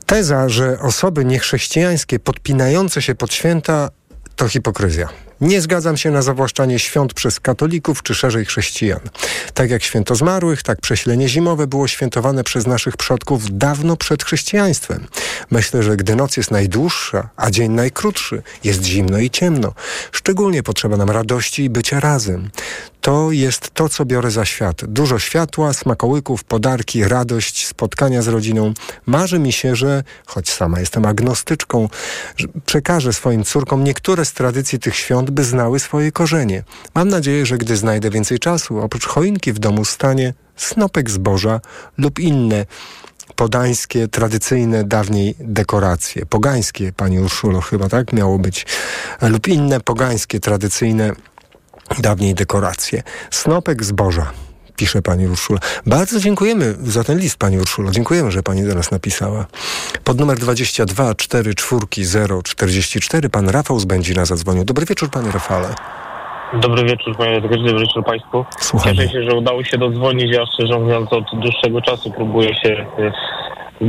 Teza, że osoby niechrześcijańskie podpinające się pod święta to hipokryzja. Nie zgadzam się na zawłaszczanie świąt przez katolików czy szerzej chrześcijan. Tak jak święto zmarłych, tak przesilenie zimowe było świętowane przez naszych przodków dawno przed chrześcijaństwem. Myślę, że gdy noc jest najdłuższa, a dzień najkrótszy, jest zimno i ciemno. Szczególnie potrzeba nam radości i bycia razem. To jest to, co biorę za świat. Dużo światła, smakołyków, podarki, radość, spotkania z rodziną. Marzy mi się, że, choć sama jestem agnostyczką, przekażę swoim córkom niektóre z tradycji tych świąt, by znały swoje korzenie. Mam nadzieję, że gdy znajdę więcej czasu, oprócz choinki w domu stanie snopek zboża lub inne podańskie, tradycyjne, dawniej dekoracje. Pogańskie, pani Urszulo, chyba tak miało być. Lub inne pogańskie, tradycyjne, dawniej dekoracje. Snopek zboża, pisze pani Urszula. Bardzo dziękujemy za ten list, pani Urszulo. Dziękujemy, że pani do nas napisała. Pod numer 22 44 044 pan Rafał z Będzina zadzwonił. Dobry wieczór, panie Rafale. Dobry wieczór, panie redaktorze, dobry wieczór państwu. Słuchamy. Cieszę się, że udało się dodzwonić. Ja szczerze mówiąc od dłuższego czasu próbuję się e,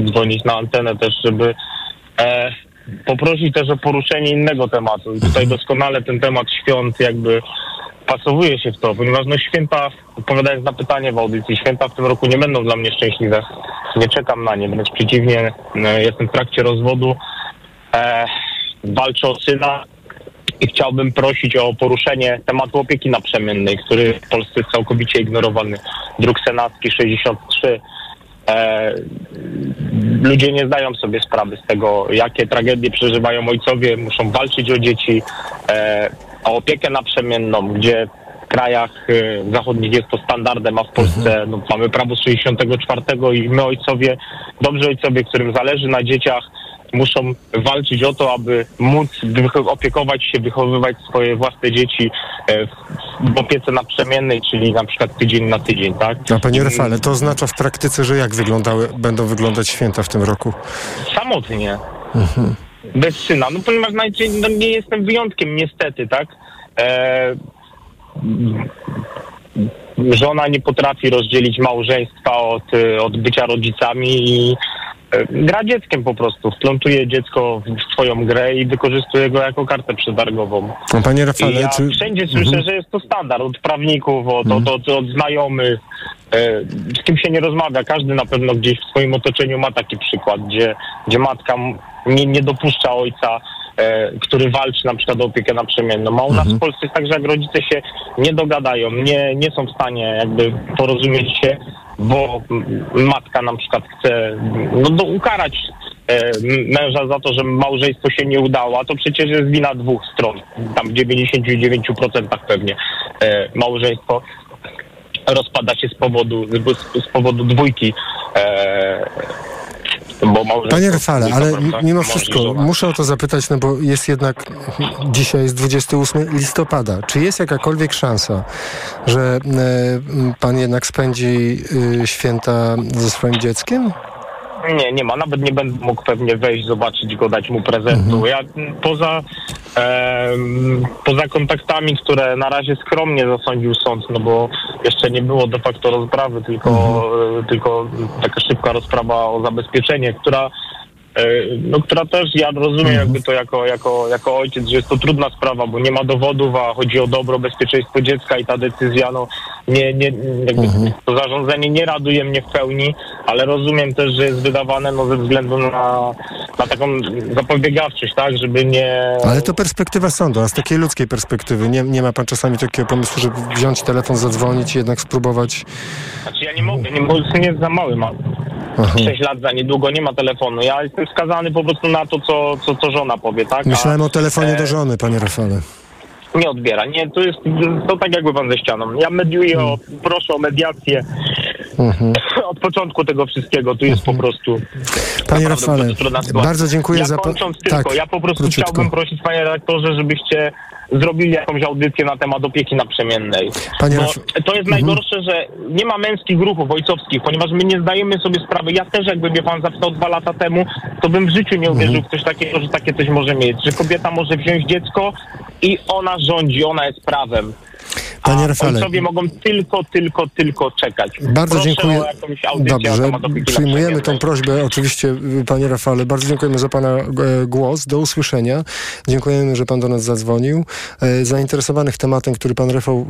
dzwonić na antenę też, żeby e, poprosić też o poruszenie innego tematu. I tutaj doskonale ten temat świąt jakby pasowuje się w to, ponieważ no święta, odpowiadając na pytanie w audycji, święta w tym roku nie będą dla mnie szczęśliwe. Nie czekam na nie, wręcz przeciwnie, e, jestem w trakcie rozwodu, e, walczę o syna, i chciałbym prosić o poruszenie tematu opieki naprzemiennej, który w Polsce jest całkowicie ignorowany. Druk senacki 63. E, ludzie nie zdają sobie sprawy z tego, jakie tragedie przeżywają ojcowie, muszą walczyć o dzieci, e, o opiekę naprzemienną, gdzie w krajach e, zachodnich jest to standardem, a w Polsce no, mamy prawo z 64 i my ojcowie, dobrzy ojcowie, którym zależy na dzieciach, muszą walczyć o to, aby móc opiekować się, wychowywać swoje własne dzieci e, w, w opiece naprzemiennej, czyli na przykład tydzień na tydzień, tak? A panie Rafale, to oznacza w praktyce, że jak wyglądały, będą wyglądać święta w tym roku? Samotnie, Mhm. Bez syna, no ponieważ najczęściej no, nie jestem wyjątkiem niestety, tak? E, żona nie potrafi rozdzielić małżeństwa od, y, od bycia rodzicami i e, gra dzieckiem po prostu. Wplątuje dziecko w swoją grę i wykorzystuje go jako kartę przetargową. No, panie Rafale, ja czy... wszędzie słyszę, Mhm. że jest to standard od prawników, od, od, od, od znajomych, e, z kim się nie rozmawia. Każdy na pewno gdzieś w swoim otoczeniu ma taki przykład, gdzie, gdzie matka nie, nie dopuszcza ojca, który walczy na przykład o opiekę naprzemienną. A u nas w Polsce jest tak, że jak rodzice się nie dogadają, nie, nie są w stanie jakby porozumieć się, bo matka na przykład chce no, do, ukarać e, męża za to, że małżeństwo się nie udało, a to przecież jest wina dwóch stron. Tam w 99% pewnie e, małżeństwo rozpada się z powodu, z, z powodu dwójki. E, bo małżeństwo Panie Rafale, ale mimo wszystko muszę o to zapytać, no bo jest jednak, dzisiaj jest 28 listopada. Czy jest jakakolwiek szansa, że e, pan jednak spędzi y, święta ze swoim dzieckiem? Nie, nie ma. Nawet nie będę mógł pewnie wejść, zobaczyć go, dać mu prezentu. Ja m, poza, em, poza kontaktami, które na razie skromnie zasądził sąd, no bo jeszcze nie było de facto rozprawy, tylko, e, tylko taka szybka rozprawa o zabezpieczenie, która e, no, która też, ja rozumiem jakby to jako, jako, jako ojciec, że jest to trudna sprawa, bo nie ma dowodów, a chodzi o dobro, bezpieczeństwo dziecka i ta decyzja, no nie, nie, jakby to zarządzenie nie raduje mnie w pełni, ale rozumiem też, że jest wydawane no, ze względu na, na taką zapobiegawczość, tak, żeby nie... Ale to perspektywa sądu, a z takiej ludzkiej perspektywy. Nie, nie ma pan czasami takiego pomysłu, żeby wziąć telefon, zadzwonić i jednak spróbować... Znaczy ja nie mogę, nie, bo syn jest za mały, ma Aha. 6 lat za niedługo, nie ma telefonu. Ja jestem skazany po prostu na to, co, co, co żona powie, tak? A, Myślałem o telefonie e, do żony, panie Rafale. Nie odbiera. Nie, to jest to tak jakby pan ze ścianą. Ja mediuję, o, proszę o mediację. Mhm. Od początku tego wszystkiego tu jest po prostu. Panie Rafale, bardzo dziękuję ja za... kończąc tylko, tak, ja po prostu króciutko. chciałbym prosić panie redaktorze, żebyście zrobili jakąś audycję na temat opieki naprzemiennej. Panie Raf- to jest Mhm. najgorsze, że nie ma męskich ruchów ojcowskich, ponieważ my nie zdajemy sobie sprawy. Ja też jakby mnie pan zapytał dwa lata temu, to bym w życiu nie uwierzył Mhm. w coś takiego, że takie coś może mieć. Że kobieta może wziąć dziecko i ona rządzi, ona jest prawem. Panie A Rafale, ojcowie mogą tylko, tylko, tylko czekać. Bardzo Proszę dziękuję. Dobrze, przyjmujemy tą prośbę oczywiście, y, panie Rafale. Bardzo dziękujemy za pana e, głos. Do usłyszenia. Dziękujemy, że pan do nas zadzwonił. E, Zainteresowanych tematem, który pan Rafał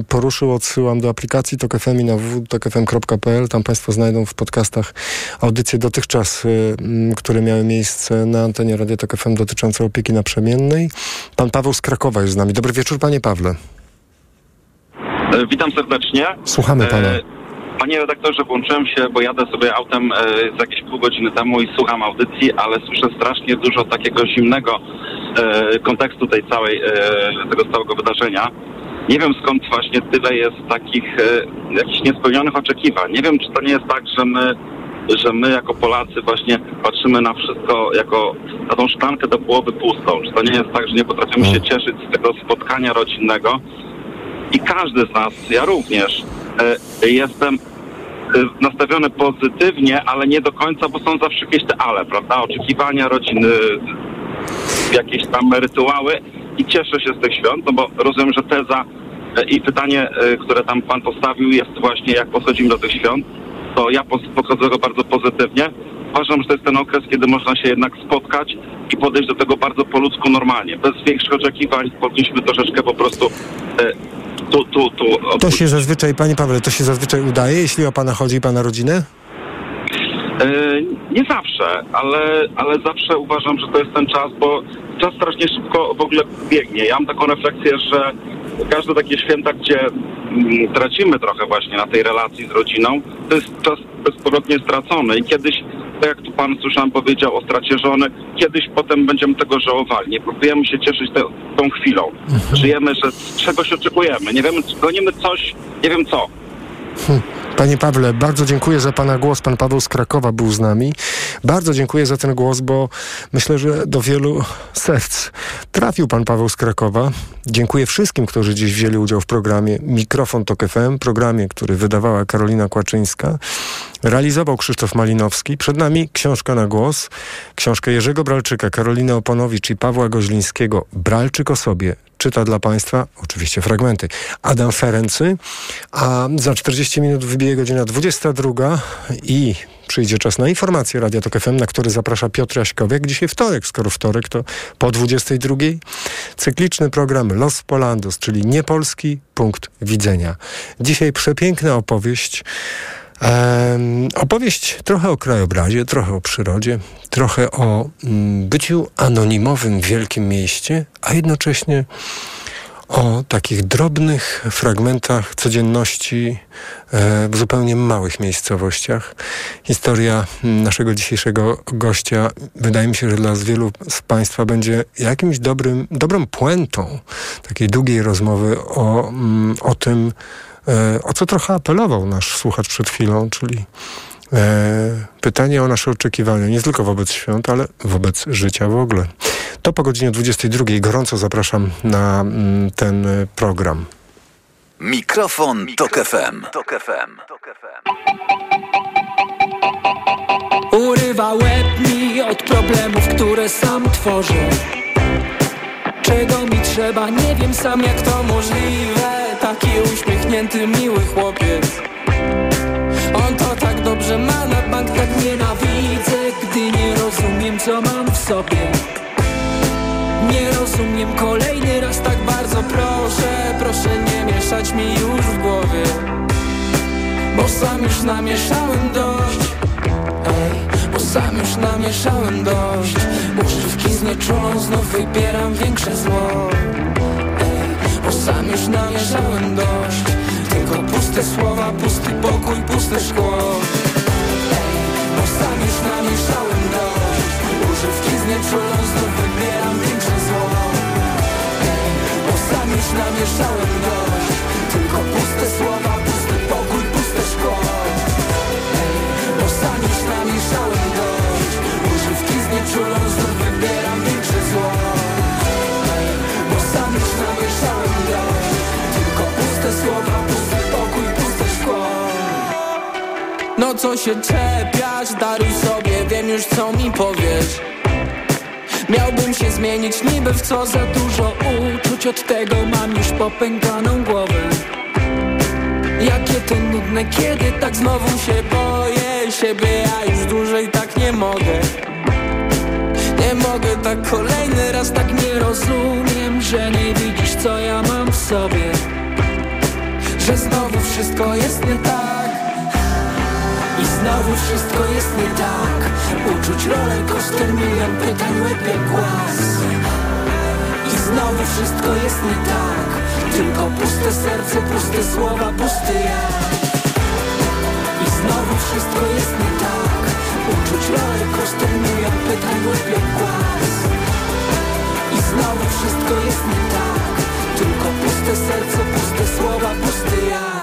e, poruszył, odsyłam do aplikacji TOK FM i na www.tokfm.pl. Tam państwo znajdą w podcastach audycje dotychczas, które miały miejsce na antenie Radia TOK FM dotyczące opieki naprzemiennej. Pan Paweł z Krakowa jest z nami. Dobry wieczór, panie Pawle. E, Witam serdecznie. Słuchamy pana. E, Panie redaktorze, włączyłem się, bo jadę sobie autem e, z jakieś pół godziny temu i słucham audycji, ale słyszę strasznie dużo takiego zimnego kontekstu tej całej, tego całego wydarzenia. Nie wiem skąd właśnie tyle jest takich jakichś niespełnionych oczekiwań. Nie wiem, czy to nie jest tak, że my, że my jako Polacy właśnie patrzymy na wszystko jako na tą szklankę do połowy pustą. Czy to nie jest tak, że nie potrafimy się cieszyć z tego spotkania rodzinnego? I każdy z nas, ja również, e, jestem e, nastawiony pozytywnie, ale nie do końca, bo są zawsze jakieś te ale, prawda? Oczekiwania rodziny, jakieś tam rytuały i cieszę się z tych świąt, no bo rozumiem, że teza e, i pytanie, które tam pan postawił jest właśnie jak podchodzimy do tych świąt, to ja podchodzę tego bardzo pozytywnie. Uważam, że to jest ten okres, kiedy można się jednak spotkać i podejść do tego bardzo po ludzku normalnie, bez większych oczekiwań, powinniśmy troszeczkę po prostu tu, tu, tu. To się zazwyczaj, panie Pawle, to się zazwyczaj udaje, jeśli o pana chodzi i pana rodzinę? E, nie zawsze, ale, ale zawsze uważam, że to jest ten czas, bo czas strasznie szybko w ogóle biegnie. Ja mam taką refleksję, że każde takie święta, gdzie mm, tracimy trochę właśnie na tej relacji z rodziną, to jest czas bezpowrotnie stracony i kiedyś, tak jak tu pan słyszałem powiedział o stracie żony, kiedyś potem będziemy tego żałowali. Nie próbujemy się cieszyć te, tą chwilą. Żyjemy, że czegoś oczekujemy. Nie wiemy, gonimy coś, nie wiem co. Panie Pawle, bardzo dziękuję za Pana głos. Pan Paweł z Krakowa był z nami. Bardzo dziękuję za ten głos, bo myślę, że do wielu serc trafił Pan Paweł z Krakowa. Dziękuję wszystkim, którzy dziś wzięli udział w programie Mikrofon Tok FM, programie, który wydawała Karolina Kłaczyńska. Realizował Krzysztof Malinowski. Przed nami książka na głos. Książkę Jerzego Bralczyka, Karoliny Oponowicz i Pawła Goźlińskiego. Bralczyk o sobie. Czyta dla Państwa, oczywiście fragmenty, Adam Ferency. A za 40 minut wybije godzina 22 i przyjdzie czas na informacje Radia Tok FM, na który zaprasza Piotr Jaśkowiak. Dzisiaj wtorek, skoro wtorek to po 22. Cykliczny program Los Polandos, czyli niepolski punkt widzenia. Dzisiaj przepiękna opowieść Em, opowieść trochę o krajobrazie, trochę o przyrodzie, trochę o mm, byciu anonimowym w wielkim mieście, a jednocześnie o takich drobnych fragmentach codzienności e, w zupełnie małych miejscowościach. Historia mm, naszego dzisiejszego gościa wydaje mi się, że dla wielu z Państwa będzie jakimś dobrym, dobrą puentą takiej długiej rozmowy o, mm, o tym, o co trochę apelował nasz słuchacz przed chwilą, czyli e, pytanie o nasze oczekiwania, nie tylko wobec świąt, ale wobec życia w ogóle. To po godzinie 22. Gorąco zapraszam na mm, ten e, program. Mikrofon, Tok FM. Urywa łeb mi od problemów, które sam tworzę Czego mi trzeba, nie wiem sam jak to możliwe. Taki uśmiechnięty, miły chłopiec. On to tak dobrze ma na bank, tak nienawidzę Gdy nie rozumie sobie. Nie rozumiem kolejny raz tak bardzo proszę. Proszę nie mieszać mi już w głowie. Bo sam już namieszałem dość sam już namieszałem dość. Używki znieczulą znów wybieram większe zło. Bo sam już namieszałem dość. Tylko puste słowa, pusty pokój, puste szkło. Bo sam już namieszałem dość. Używki znieczulą znów wybieram większe zło. Bo sam już namieszałem dość co się czepiasz, daruj sobie, wiem już co mi powiesz. Miałbym się zmienić niby w co za dużo uczuć. Od tego mam już popękaną głowę. Jakie to nudne, kiedy tak znowu się boję Siebie ja już dłużej tak nie mogę. Nie mogę tak kolejny raz, tak nie rozumiem Że nie widzisz co ja mam w sobie. Że znowu wszystko jest nie tak i znowu wszystko jest nie tak. Uczuć roller coaster, milion pytań, łeb jak głaz. I znowu wszystko jest nie tak. Tylko puste serce, puste słowa, pusty ja. I znowu wszystko jest nie tak. Uczuć roller coaster, milion pytań, łeb jak głaz. I znowu wszystko jest nie tak. Tylko puste serce, puste słowa, pusty ja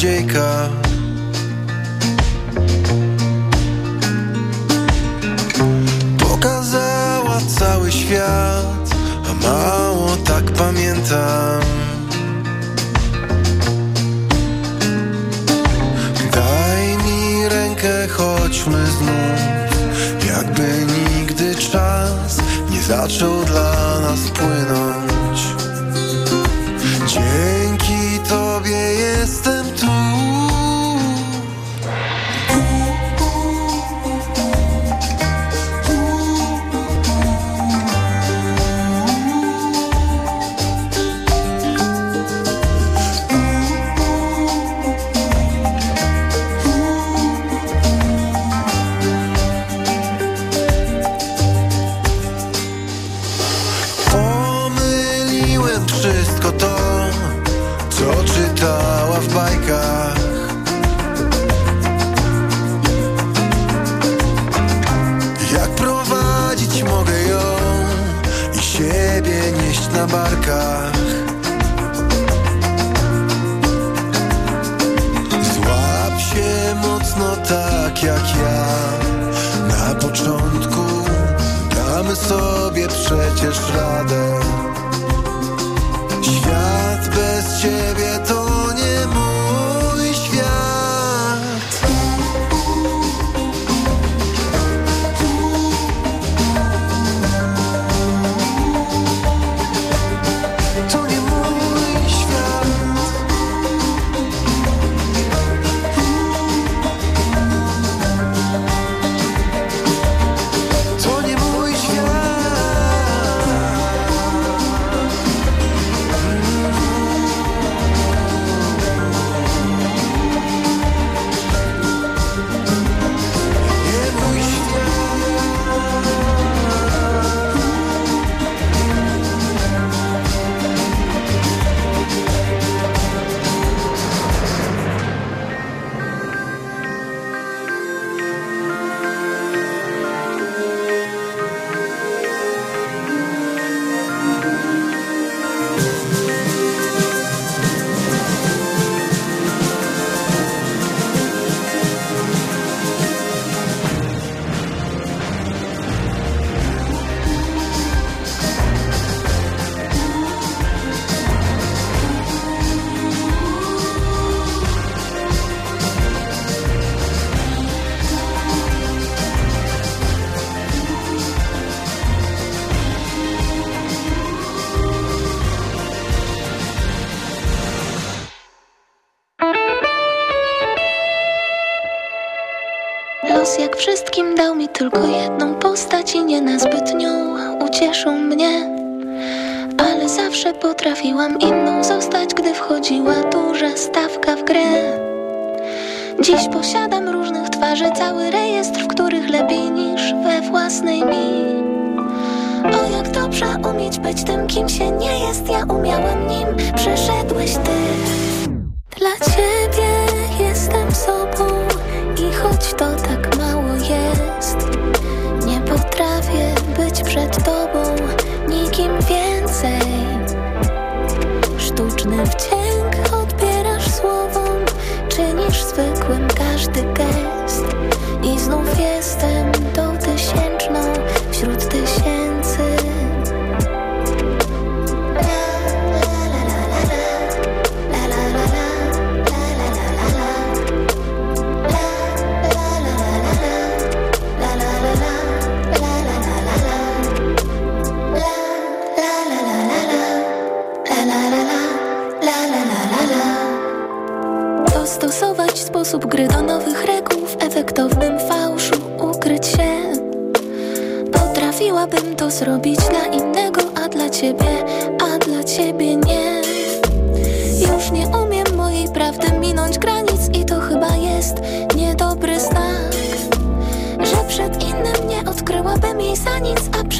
Jacob na barkach. Złap się mocno tak jak ja. Na początku damy sobie przecież radę posiadam różnych twarzy Cały rejestr, w których lepiej niż we własnej mi. O jak dobrze umieć być tym, kim się nie jest. Ja umiałem nim, przyszedłeś ty.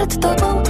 przed tobą.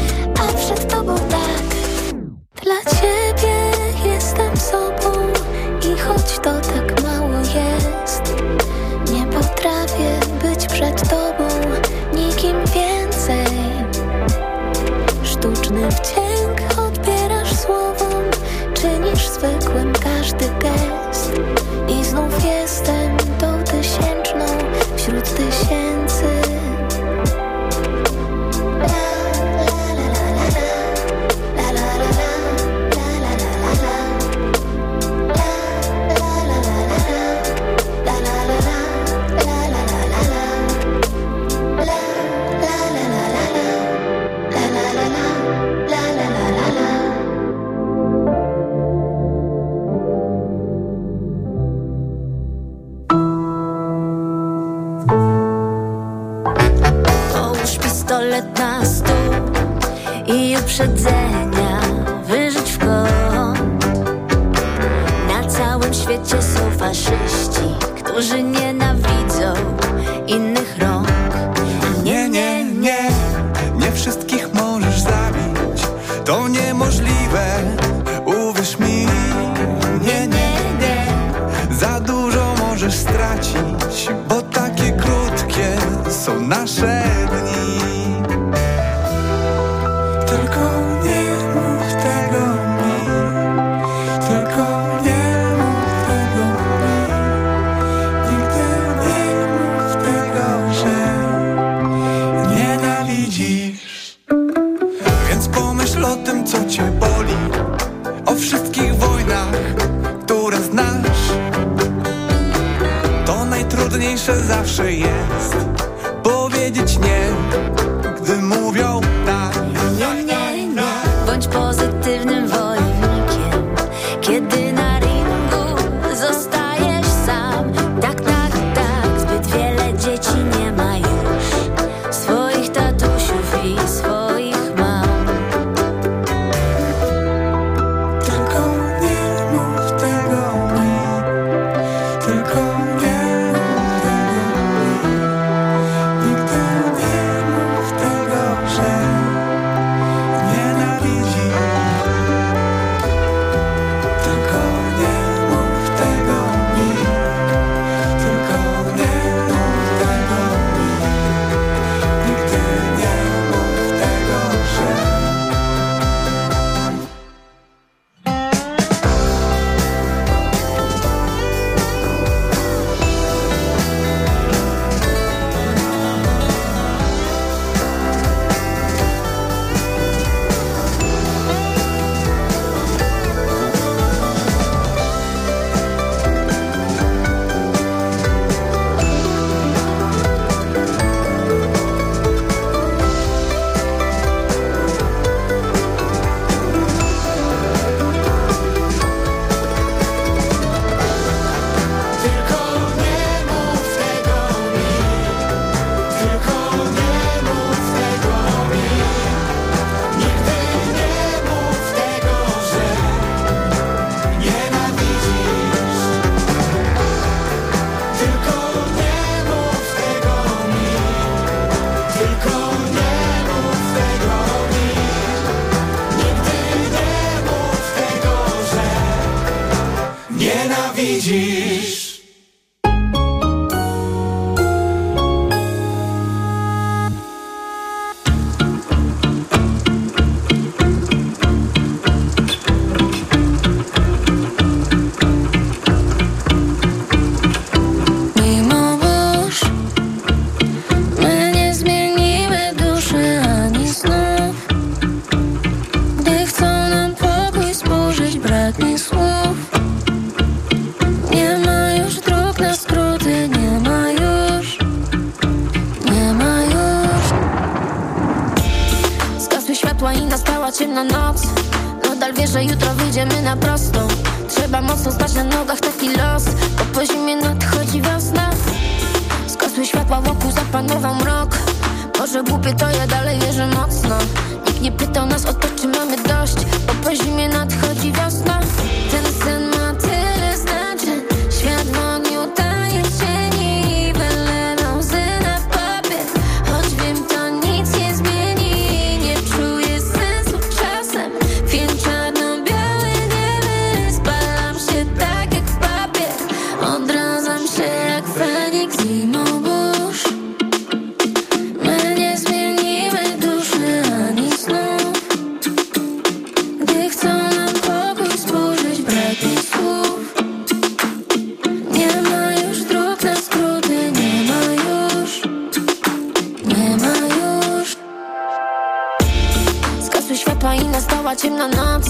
Gasły światła i nastała ciemna noc.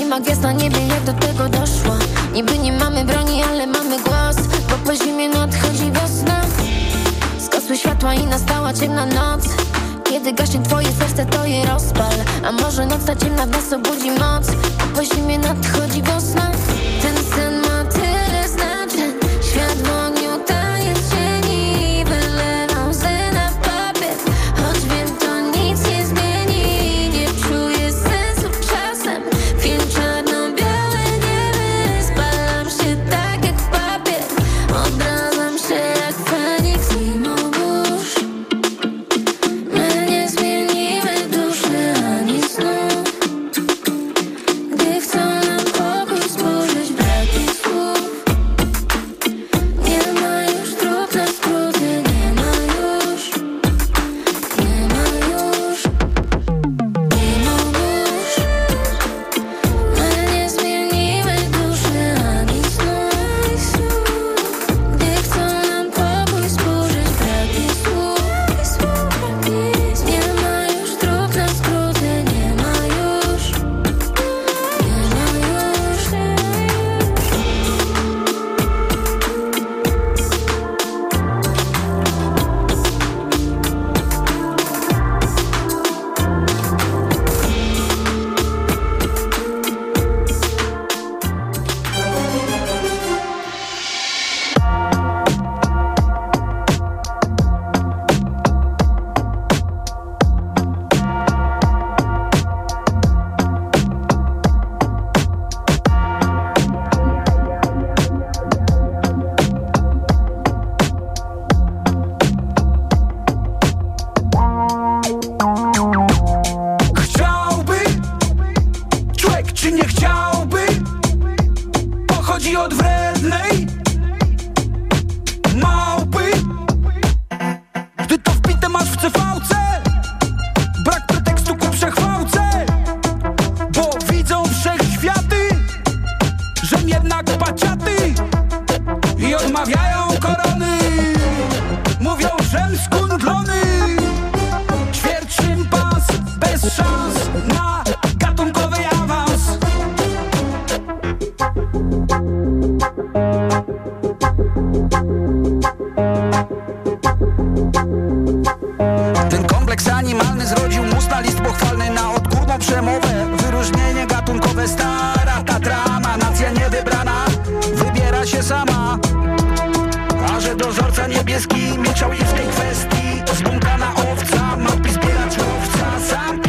Nie ma gwiazd na niebie, jak do tego doszło? Niby nie mamy broni, ale mamy głos. Bo po zimie nadchodzi wiosna. Zgasły światła i nastała ciemna noc. Kiedy gaśnie twoje serce, to je rozpal. A może noc ta ciemna w nas obudzi moc? Bo po zimie nadchodzi wiosna.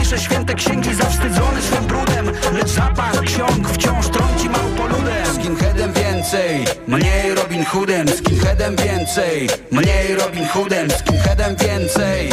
Piszę święte księgi zawstydzony swym brudem Lecz zapach ksiąg wciąż trąci małpoludem. Skinheadem więcej, mniej Robin Hoodem. Skinheadem więcej, mniej Robin Hoodem. Skinheadem więcej.